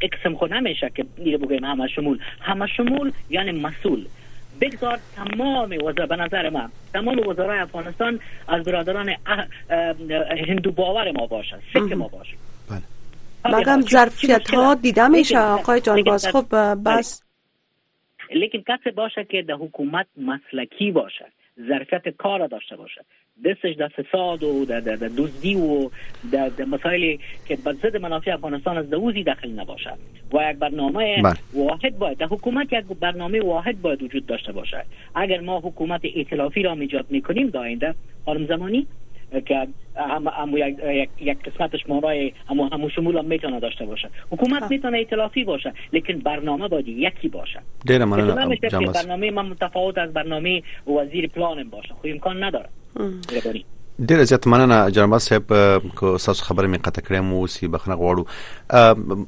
قسم خود نمیشه که دیگه بگیم همه شمول. همه شمول یعنی مسئول. بگذار تمام وزرا به نظر من تمام وزرای افغانستان از برادران هندو باور ما باشد سکه ما باشد. بله. مگم ظرفیت ها دیده میشه آقای جان باز خب بس. لیکن کسی باشه که در حکومت مسلکی باشد ظرفیت کار داشته باشه. دستش در فساد و در دزدی و در مسائلی که بر ضد منافع افغانستان از دوزی داخل نباشه. و یک برنامه بله. واحد باید در حکومت یک برنامه واحد باید وجود داشته باشه. اگر ما حکومت ائتلافی را ایجاد می‌کنیم در آینده زمانی که هم, هم یک, یک قسمتش مورای هم همو شمول هم می‌تونه داشته باشه. حکومت خب. می‌تونه ائتلافی باشه لیکن برنامه باید یکی باشه. دیره من برنامه من متفاوت از برنامه وزیر پلانم باشه. خو امکان نداره. ډیره زیات مننه جناب صاحب کو تاسو خبره می قطع کړم او سی بخنه غواړو.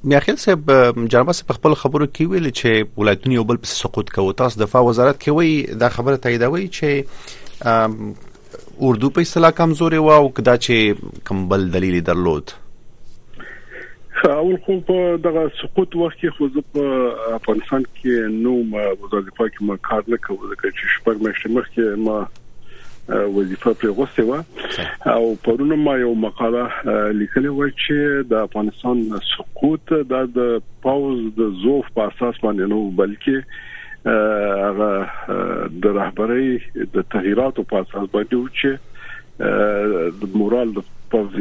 میاخیل صاحب جناب صاحب خپل خبرو کې ویل چې ولایتونه یو بل په سقوط کوي. تاسو دفاع وزارت کې وی دا خبره تاییدوي چې اردو په اصطلاح کمزوري و او کدا چې کمبل دلیل درلود. اول خو په دغه سقوط وخت کې خو په افغانستان کې نو وظیفه کې ما کار نه کوم ځکه چې شپږ میاشتې مخکې ما وظیفه پرې غوسه و او پرونه ما یو مقاله لیکلې و چې د افغانستان سقوط د پاوز د زوف په اساس باندې نو بلکې هغه د رهبرۍ د تغیراتو په اساس باندې چې د مورال د پوز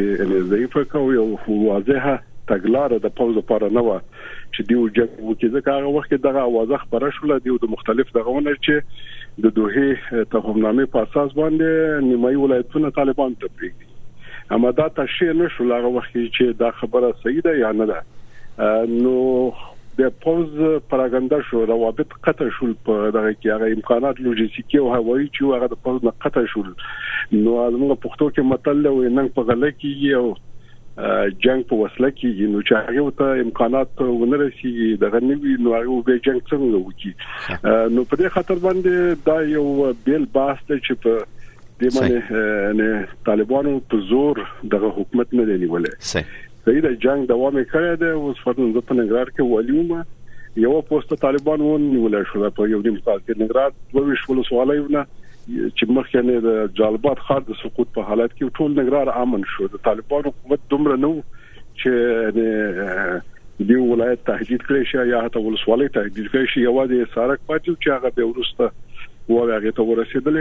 ضعیفه کوي او واضحه تګلارې د پوز لپاره نه و چې دیو جنگ وکړي ځکه هغه وخت دغه اوازه خبره شوله دیو د مختلف دغهونه چې د دوه تفاهمنامې په اساس باندې نیمایي ولایتونه طالبان ته پریږدي اما دا تشریح نشو هغه وخت چې دا خبره صحیح ده یا نه ده. نو د پوز پراګندا شو روابط قطع شول په دغه کې. هغه امکانات لوجستیکي او هوایي چې هغه د پوز نه قطع شول. نو موږ پښتو کې متل و نن په غل کې یو جنگ په وسله کې نو چې هغه ته امکانات ونرسي دغه نوی نو هغه به جنگ څنګه وکړي. نو په دې خاطر باندې دا یو بیل باس ته چې په د باندې نه طالبانو په زور دغه حکومت نه دی نیولې صحیح د جنگ دوام کړی دی اوس فرض په نګرار کې ولیومه یو پوسټ طالبان ونیول شو په یو دیم کال کې. نګرار دوه شول سوالونه چې مخکې نه د جالبات خار د سقوط په حالت کې ټول نګرار امن شو. د طالبانو حکومت دومره نو چې دی ولایت تهدید کړی شي یا حتی ولسوالۍ تهدید کړی شي یوازې سارک پاتې چې هغه به ورسته و هغه ته ورسېدل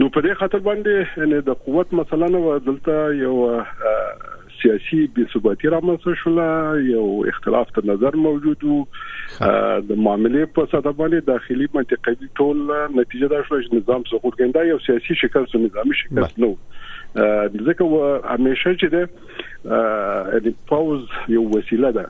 نو په دې خاطر باندې د قوت مثلا دلته یو سیاسي بې ثباتي رامنځته شول یو اختلاف تر نظر موجود وو د معاملې په ساده باندې داخلي منطقي ټول نتیجه دا شو چې نظام سقوط کیندا یو سیاسي شکل سو نظامی شکل نو ځکه و همیشه چې د د پاوز یو وسیله ده.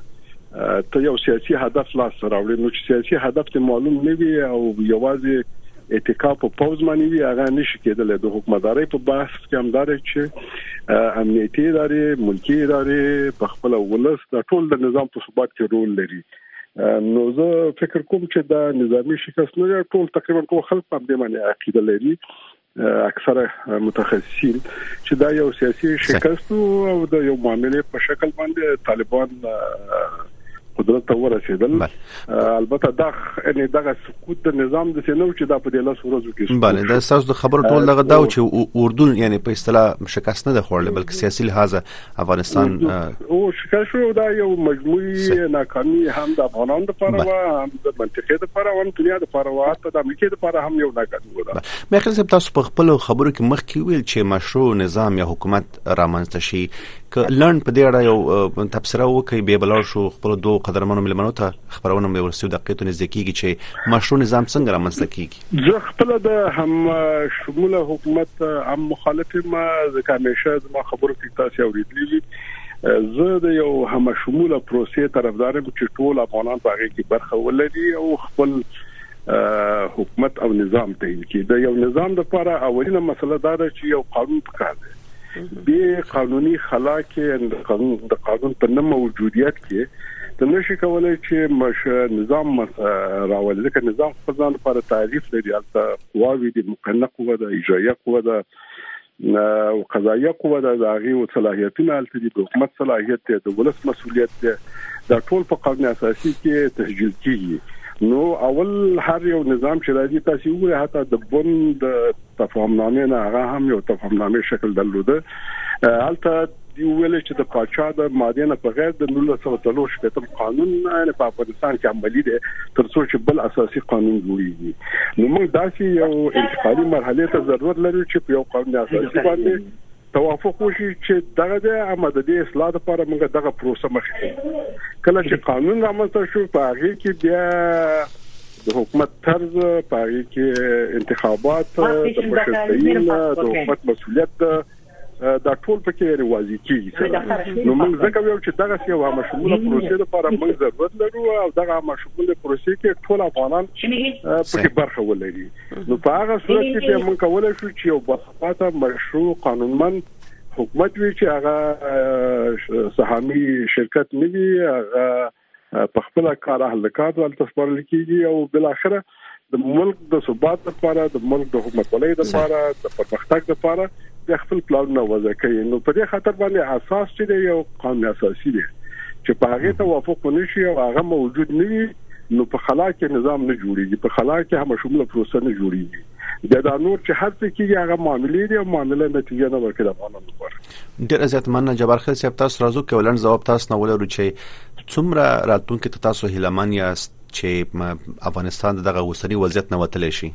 ته یو سیاسي هدف لاس راوړي نو چې سیاسي هدف ته معلوم نه وي او یوازې اتکا په پوز باندې وی هغه نشي کېدل د حکومتداري په بحث کې هم دار چې امنیتي ادارې ملکی ادارې په خپل ولس د ټول د نظام په ثبات کې رول لري نو زه فکر کوم چې دا نظامی شکست نه ټول تقریبا ټول خلک په دې باندې عقیده لري اکثره متخصصین چې دا یو سیاسي شکست او د یو معاملې په شکل باندې طالبان قدرت ته ورسېدل. البته دا ان دغه سقوط د نظام د سينو چې دا په دې لاس ورځو کې bale دا تاسو د خبرو ټول دغه دا چې اردن یعنی په اصطلاح شکست نه ده خورل بلکې سیاسي لحاظ افغانستان او شکست شو دا یو مجموعي ناکامي هم د افغانانو لپاره و هم د منطقې لپاره او هم دنیا لپاره و حتی د امریکا لپاره هم یو ناکامي و مې خپل تاسو په خپل خبرو کې مخکې ویل چې مشروع نظام یا حکومت رامنځته شي ک لړن په دې اړه یو تبصره وکي به بلار شو خپل دوه قدرمنو ملمنو ته خبرونه مې ورسېو د قیتو نزدیکیږي چې مشروع نظام څنګه رامنځته کیږي زه خپل د هم شموله حکومت هم مخالف ما ځکه همیشه ما خبرو کې تاسو اوریدلې زه د یو هم شموله پروسې طرفدار یم چې ټول افغانان په هغه کې برخه ولري او خپل حکومت او نظام ته کې د یو نظام لپاره اولینه مسله دا ده چې یو قانون پکار دی به قانوني خلا کې د قانون د قانون په نه موجودیت کې د نشي کولای چې مش نظام راولي ځکه نظام خپل لپاره تعریف لري البته قواوی د مقننه قوه د اجرایه قوه د او قضایه قوه د هغه او صلاحیتونه الته د حکومت صلاحیت د ولس مسولیت د ټول په قانون اساسي کې تسجیل کیږي نو اول هر یو نظام چې راځي تاسو وګورئ حتی د بند تفاهمنامه نه هغه هم یو تفاهمنامه شکل درلوده. البته دی ویل چې د پاچا د ماده نه په غیر د 1930 شپږم قانون نه په افغانستان کې عملی دي تر څو چې بل اساسي قانون جوړیږي. نو موږ داسې یو انتقالي مرحله ته ضرورت لرو چې یو قانون اساسي باندې توافق وشي چې دغه د آماده دي اصلاح لپاره موږ دغه پروسه مخکې کله چې قانون رامنځته شو په هغه کې بیا د حکومت طرز په هغه کې انتخابات د مشرعين د حکومت مسولیت دا ټول پکې ریوازي کیږي نو موږ ځکه یو چې دغه سی یو مشموله پروسې لپاره موږ ضرورت لرو او دغه مشموله پروسې کې ټول افغانان پکې برخه ولري. نو په هغه صورت کې موږ کولای شو چې یو بساطه مشروع قانونمن حکومت وی چې هغه سهامي شرکت نه وي هغه په خپل کار اهلکات ول تسپارل کیږي او بل اخره د ملک د ثبات لپاره د ملک د حکومت ولې لپاره د پرمختګ لپاره د خپل پلان وضع کوي نو په دې خاطر باندې اساس چې یو قانون اساسي دی. چې په هغه توافق ونشي او هغه موجود نه وي نو په خلا کې نظام نه جوړیږي. په خلا کې هم شموله پروسه نه جوړیږي. دا د نور چې هر څه کې هغه معاملې دي او معاملې نتیجه نه ورکړي افغانانو لپاره. ډیر عزت مننه جبار خل صاحب تاسو راځو کولن جواب تاسو نه ولرو چې څومره راتلونکي تاسو هیلمان یاست چې افغانستان دغه وسنی وضعیت نه وتلی شي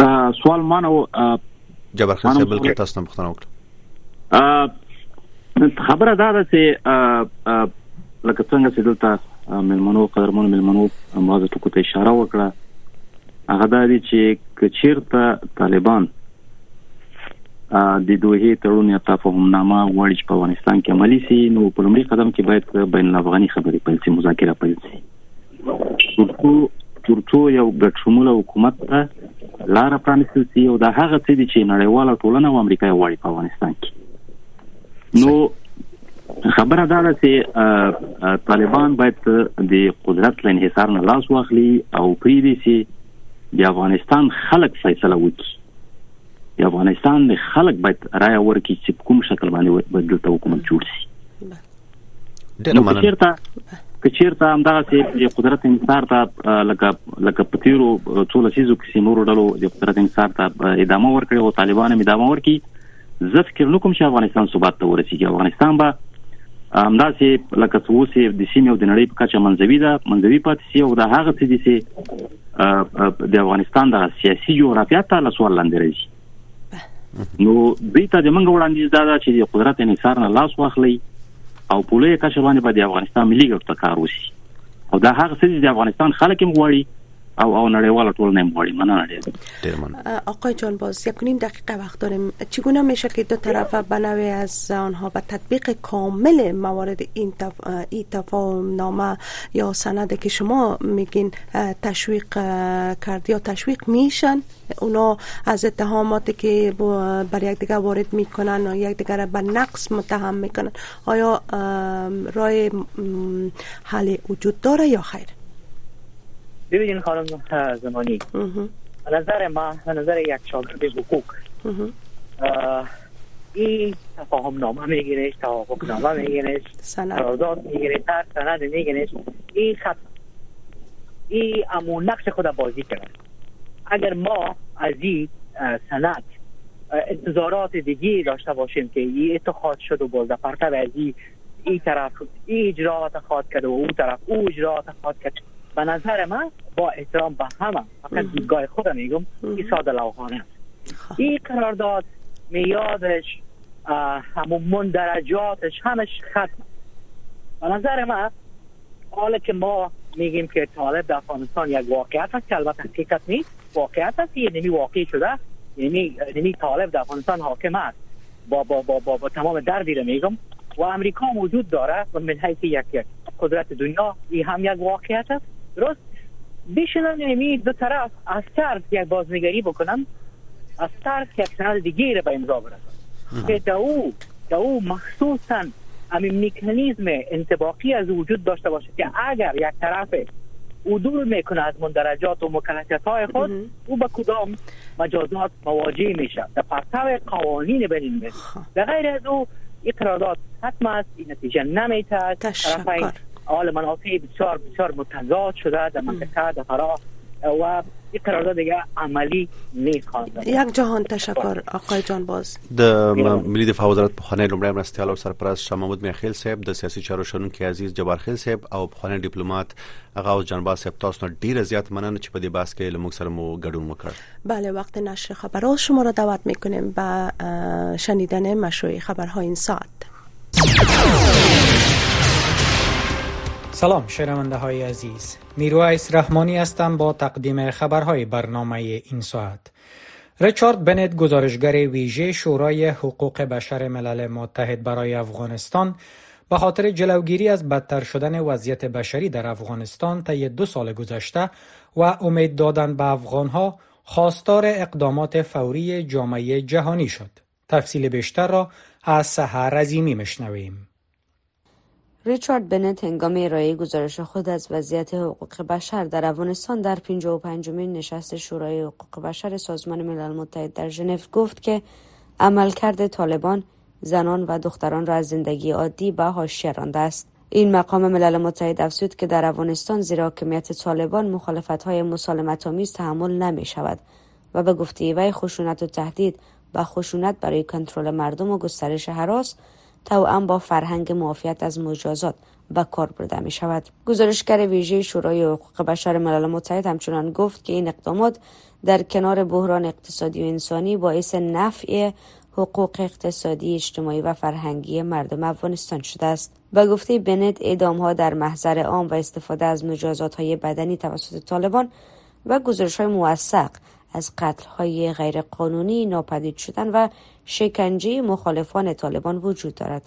سوال مانو جبر خان صاحب بلکې تاسو نه پوښتنه وکړه. خبره دا ده چې لکه څنګه چې دلته ملمنو قدرمنو ملمنو موازه ټکو ته اشاره وکړه. هغه دا دي چې کچیرته طالبان د دوه تړون یا تفاهمنامه غواړي چې په افغانستان کې عملي شي نو په لومړي قدم کې باید بین الافغاني خبرې پیل شي مذاکره پیل شي ترڅو یو ګډ شموله حکومت ته لار پرانیستل شي او دا هغه څه دي چې نړیواله ټولنه او امریکا غواړي په افغانستان کې. نو خبره دا ده چې طالبان باید د قدرت له انحصار نه لاس واخلي او پریدي چې د افغانستان خلک فیصله وکړي. د افغانستان د خلک باید رائے ورکړي چې کوم شکل باندې بدلته حکومت جوړ شي ډېر مننه کچیرته همدغه چې قدرت انصار ته لکه لکه پتیرو ټول سيزو کې سیمور ډلو د قدرت انصار ته ادامه ورکړي او طالبان هم ادامه ورکړي. زه فکر نکوم چې افغانستان ثبات ته ورسیږي. افغانستان به همداسې لکه څه د سیمې او د نړۍ په کچه منځوي ده منځوي پاتې سي او دا هغه څه دي چې د افغانستان د سیاسي جغرافیه ته لاسوال لاندې راځي. نو دوی ته د منګ وړاندیز دا چې د قدرت انحصار نه لاس واخلي او په لوی کچه باندې په افغانستان ملي ګټه کار وشي. او دا هغه څه چې د افغانستان خلک هم غواړي او او نړیوال ټولنه مغوړي مننه. ډیر آقای جان باز یک نیم دقیقه وقت داریم. چگونه میشه که دو طرف بنوی از آنها به تطبیق کامل موارد این تف... ای تفاهم نامه یا سنده که شما میگین تشویق کرد یا تشویق میشن اونا از اتهاماتی که بر یک دیگر وارد می‌کنن و یک دیگر به نقص متهم می‌کنن آیا رای حل وجود داره یا خیر؟ ببینید خانم زمانی. نظر ما نظر یک شاگرد حقوق. این تفاهم نامه میگیرش توافق نامه میگیرش قرارداد می‌گیره تر سند میگیرش این خط این امون نقش خود بازی کرد. اگر ما از این سند انتظارات دیگه داشته باشیم که این اتخاذ شد و باز پرتب از این این طرف این اجراعات خواهد کرد و اون طرف او اجراعات خواهد کرد. به نظر من با احترام به همه فقط دیدگاه خودم میگم این ساده لوحانه است. خب. این قرارداد میادش همون مندرجاتش همش ختم به نظر من حالا که ما میگیم که طالب در افغانستان یک واقعیت هست که البته حقیقت نیست. واقعیت هست یه نمی واقعی شده. یعنی نمی طالب در افغانستان حاکم است. با با با با, با تمام دردی رو میگم. و امریکا موجود داره و من حیث یک یک قدرت دنیا این هم یک واقعیت است. درست بشنن یعنی دو طرف از طرف یک بازنگری بکنن از طرف یک سند دیگه به امضا برسد که در او مخصوصا همین میکانیزم انتباقی از وجود داشته باشه که اگر یک طرف عدول می‌کنه از مندرجات و مکلفیت های خود او به کدام مجازات مواجه میشه؟ در پرتو قوانین بین به غیر از او این قرارداد حتم است این نتیجه نمیتد طرفین آل منافع بسیار بسیار متضاد شده در منطقه در و این قرارداد دیگه عملی نیست یک جهان تشکر آقای جان باز. د ملي دفاع وزارت په خانه لومړی مرستيال او سرپرست شاه محمود میخیل صاحب د سیاسي چارو شنونکو عزیز جبار خیل صاحب او په خانه ډیپلوماټ اغاوز جان باز صاحب تاسو نه ډیر زیات مننه چې په دې باس کې لموږ سره مو ګډون وکړ. بله وقت نشر خبرات شما را دعوت می‌کنیم به شنیدن مشروع خبرهای این ساعت. سلام شنونده های عزیز میرویس رحمانی هستم با تقدیم خبرهای برنامه این ساعت ریچارد بنت گزارشگر ویژه شورای حقوق بشر ملل متحد برای افغانستان به خاطر جلوگیری از بدتر شدن وضعیت بشری در افغانستان طی دو سال گذشته و امید دادن به افغانها خواستار اقدامات فوری جامعه جهانی شد. تفصیل بیشتر را از سهر رزیمی مشنویم. ریچارد بنت هنگام ارائه گزارش خود از وضعیت حقوق بشر در افغانستان در 55 مین نشست شورای حقوق بشر سازمان ملل متحد در ژنو گفت که عملکرد طالبان زنان و دختران را از زندگی عادی به حاشیه رانده است. این مقام ملل متحد افزود که در افغانستان زیر حاکمیت طالبان مخالفت های مسالمت آمیز تحمل نمی شود و به گفته وی خشونت و تهدید و خشونت برای کنترل مردم و گسترش حراس توأم با فرهنگ معافیت از مجازات به کار برده می شود. گزارشگر ویژه شورای حقوق بشر ملل متحد همچنان گفت که این اقدامات در کنار بحران اقتصادی و انسانی باعث نفع حقوق اقتصادی اجتماعی و فرهنگی مردم افغانستان شده است به گفته بنت اعدام ها در محضر عام و استفاده از مجازات های بدنی توسط طالبان و گزارش های موثق از قتل های غیرقانونی ناپدید شدن و شکنجه مخالفان طالبان وجود دارد.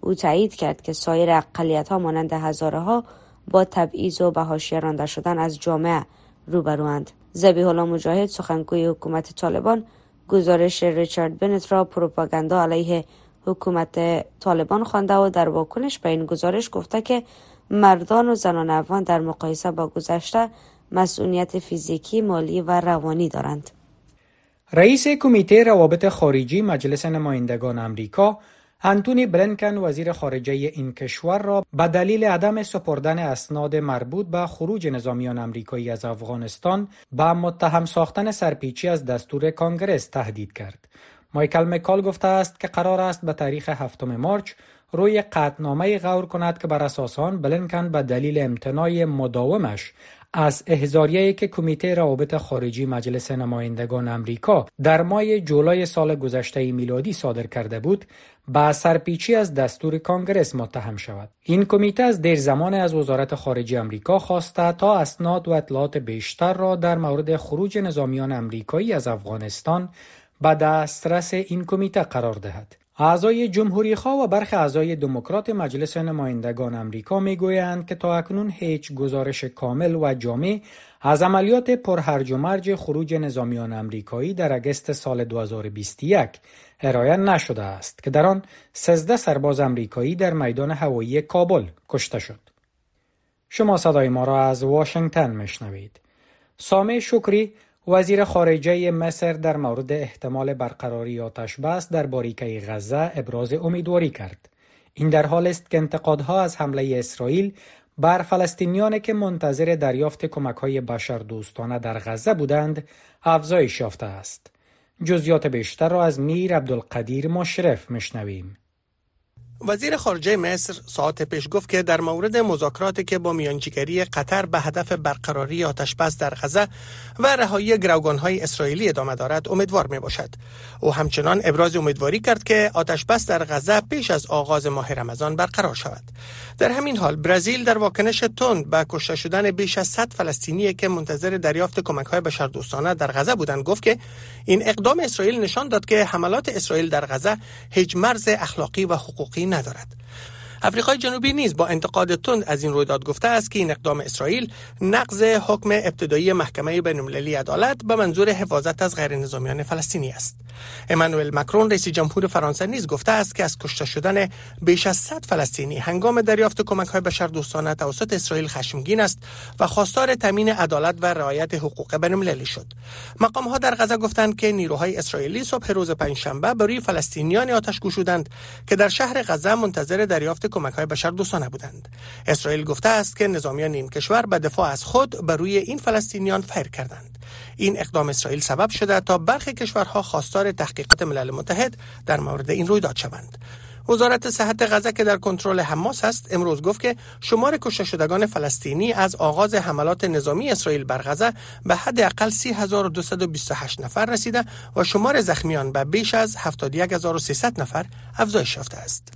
او تایید کرد که سایر اقلیت ها مانند هزاره ها با تبعیض و به رانده شدن از جامعه روبروند. زبیح الله مجاهد سخنگوی حکومت طالبان گزارش ریچارد بنت را پروپاگاندا علیه حکومت طالبان خوانده و در واکنش به این گزارش گفته که مردان و زنان افغان در مقایسه با گذشته مسئولیت فیزیکی، مالی و روانی دارند. رئیس کمیته روابط خارجی مجلس نمایندگان امریکا انتونی برنکن وزیر خارجه این کشور را به دلیل عدم سپردن اسناد مربوط به خروج نظامیان امریکایی از افغانستان به متهم ساختن سرپیچی از دستور کانگرس تهدید کرد. مایکل مکال گفته است که قرار است به تاریخ هفتم مارچ روی قطنامه غور کند که بر اساس آن بلنکن به دلیل امتناع مداومش از احزاریه که کمیته روابط خارجی مجلس نمایندگان امریکا در ماه جولای سال گذشته میلادی صادر کرده بود با سرپیچی از دستور کانگرس متهم شود. این کمیته از دیر زمان از وزارت خارجه امریکا خواسته تا اسناد و اطلاعات بیشتر را در مورد خروج نظامیان امریکایی از افغانستان به دسترس این کمیته قرار دهد. اعضای جمهوری خواه و برخی اعضای دموکرات مجلس نمایندگان امریکا می‌گویند که تا اکنون هیچ گزارش کامل و جامع از عملیات پرهرج و مرج خروج نظامیان امریکایی در اگست سال 2021 ارائه نشده است که در آن 13 سرباز امریکایی در میدان هوایی کابل کشته شد. شما صدای ما را از واشنگتن میشنوید. سامه شکری وزیر خارجه مصر در مورد احتمال برقراری آتش بس در باریکه غزه ابراز امیدواری کرد. این در حال است که انتقادها از حمله اسرائیل بر فلسطینیان که منتظر دریافت کمک های بشر دوستانه در غزه بودند افزایش یافته است. جزیات بیشتر را از میر عبدالقدیر مشرف مشنویم. وزیر خارجه مصر ساعت پیش گفت که در مورد مذاکراتی که با میانجیگری قطر به هدف برقراری آتش بس در غزه و رهایی های اسرائیلی ادامه دارد امیدوار می باشد او همچنان ابراز امیدواری کرد که آتش بس در غزه پیش از آغاز ماه رمضان برقرار شود. در همین حال برزیل در واکنش تند به کشته شدن بیش از 100 فلسطینی که منتظر دریافت کمک های بشردوستانه در غزه بودند گفت که این اقدام اسرائیل نشان داد که حملات اسرائیل در غزه هیچ مرز اخلاقی و حقوقی ندارد. افریقای جنوبی نیز با انتقاد تند از این رویداد گفته است که این اقدام اسرائیل نقض حکم ابتدایی محکمه بین‌المللی عدالت به منظور حفاظت از غیر نظامیان فلسطینی است. امانوئل مکرون رئیس جمهور فرانسه نیز گفته است که از کشته شدن بیش از 100 فلسطینی هنگام دریافت کمک های بشردوستانه توسط اسرائیل خشمگین است و خواستار تامین عدالت و رعایت حقوق بین‌المللی شد. مقام ها در غزه گفتند که نیروهای اسرائیلی صبح روز پنجشنبه بر فلسطینیان آتش گشودند که در شهر غزه منتظر دریافت کمک های بشردوستانه بودند. اسرائیل گفته است که نظامیان این کشور به دفاع از خود بر روی این فلسطینیان فیر کردند. این اقدام اسرائیل سبب شده تا برخی کشورها خواستار تحقیقات ملل متحد در مورد این رویداد شوند. وزارت صحت غزه که در کنترل حماس است امروز گفت که شمار کشته شدگان فلسطینی از آغاز حملات نظامی اسرائیل بر غزه به حداقل 3228 نفر رسیده و شمار زخمیان به بیش از 71300 نفر افزایش یافته است.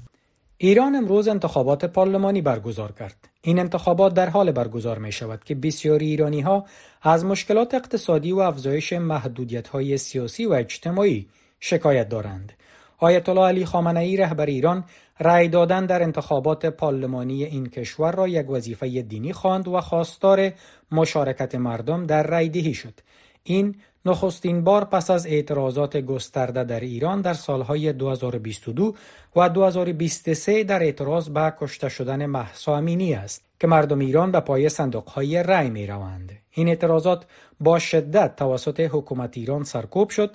ایران امروز انتخابات پارلمانی برگزار کرد. این انتخابات در حال برگزار می شود که بسیاری ایرانی ها از مشکلات اقتصادی و افزایش محدودیت های سیاسی و اجتماعی شکایت دارند. آیت الله علی خامنه ای رهبر ایران رأی دادن در انتخابات پارلمانی این کشور را یک وظیفه دینی خواند و خواستار مشارکت مردم در رأی دهی شد. این نخستین بار پس از اعتراضات گسترده در ایران در سالهای 2022 و 2023 در اعتراض به کشته شدن محسا امینی است که مردم ایران به پای صندوقهای رأی می روند. این اعتراضات با شدت توسط حکومت ایران سرکوب شد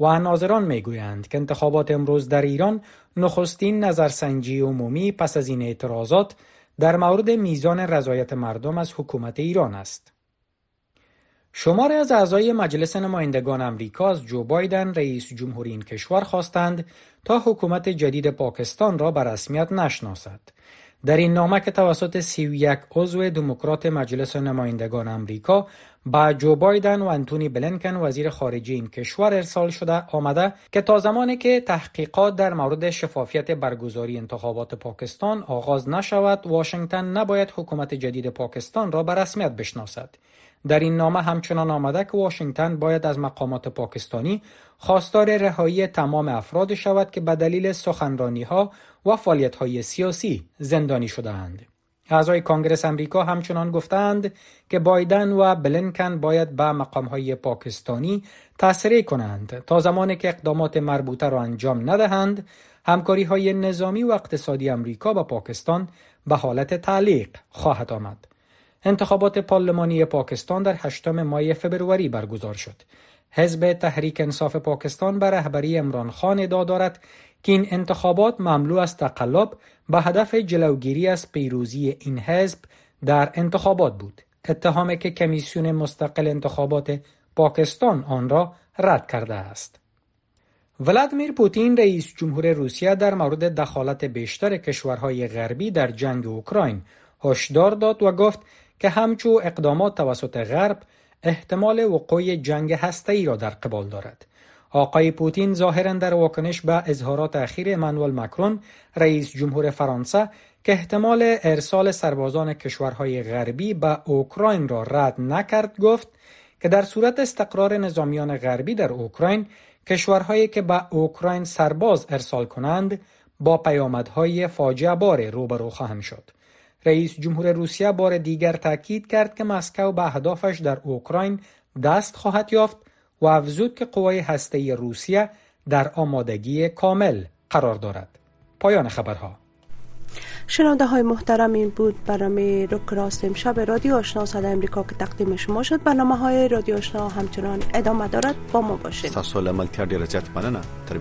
و ناظران می‌گویند که انتخابات امروز در ایران نخستین نظرسنجی عمومی پس از این اعتراضات در مورد میزان رضایت مردم از حکومت ایران است. شماری از اعضای مجلس نمایندگان امریکا از جو بایدن رئیس جمهور این کشور خواستند تا حکومت جدید پاکستان را به رسمیت نشناسد. در این نامه که توسط 31 عضو دموکرات مجلس نمایندگان امریکا با جو بایدن و انتونی بلنکن وزیر خارجه این کشور ارسال شده آمده که تا زمانی که تحقیقات در مورد شفافیت برگزاری انتخابات پاکستان آغاز نشود واشنگتن نباید حکومت جدید پاکستان را به رسمیت بشناسد در این نامه همچنان آمده که واشنگتن باید از مقامات پاکستانی خواستار رهایی تمام افراد شود که به دلیل سخنرانی ها و فعالیت های سیاسی زندانی شدهاند. اعضای کانگرس امریکا همچنان گفتند که بایدن و بلنکن باید به مقام های پاکستانی تسریع کنند تا زمانی که اقدامات مربوطه را انجام ندهند همکاری های نظامی و اقتصادی امریکا با پاکستان به حالت تعلیق خواهد آمد. انتخابات پارلمانی پاکستان در 8 مای فبروری برگزار شد. حزب تحریک انصاف پاکستان به رهبری امران خان ادعا دارد که این انتخابات مملو از تقلب به هدف جلوگیری از پیروزی این حزب در انتخابات بود. اتهامی که کمیسیون مستقل انتخابات پاکستان آن را رد کرده است. ولادیمیر پوتین رئیس جمهور روسیه در مورد دخالت بیشتر کشورهای غربی در جنگ اوکراین هشدار داد و گفت که همچو اقدامات توسط غرب احتمال وقوع جنگ ای را در قبال دارد. آقای پوتین ظاهرا در واکنش به اظهارات اخیر امانوئل مکرون رئیس جمهور فرانسه که احتمال ارسال سربازان کشورهای غربی به اوکراین را رد نکرد گفت که در صورت استقرار نظامیان غربی در اوکراین کشورهایی که به اوکراین سرباز ارسال کنند با پیامدهای فاجعه بار روبرو خواهند شد. رئیس جمهور روسیه بار دیگر تاکید کرد که مسکو به اهدافش در اوکراین دست خواهد یافت و افزود که قوای هسته روسیه در آمادگی کامل قرار دارد. پایان خبرها. شنونده های محترم این بود برنامه روک راست امشب. رادیو آشنا صدا امریکا که تقدیم شما شد. برنامه های رادیو آشنا همچنان ادامه دارد. با ما باشید. له ملتیا ډیره زیات مننه. تر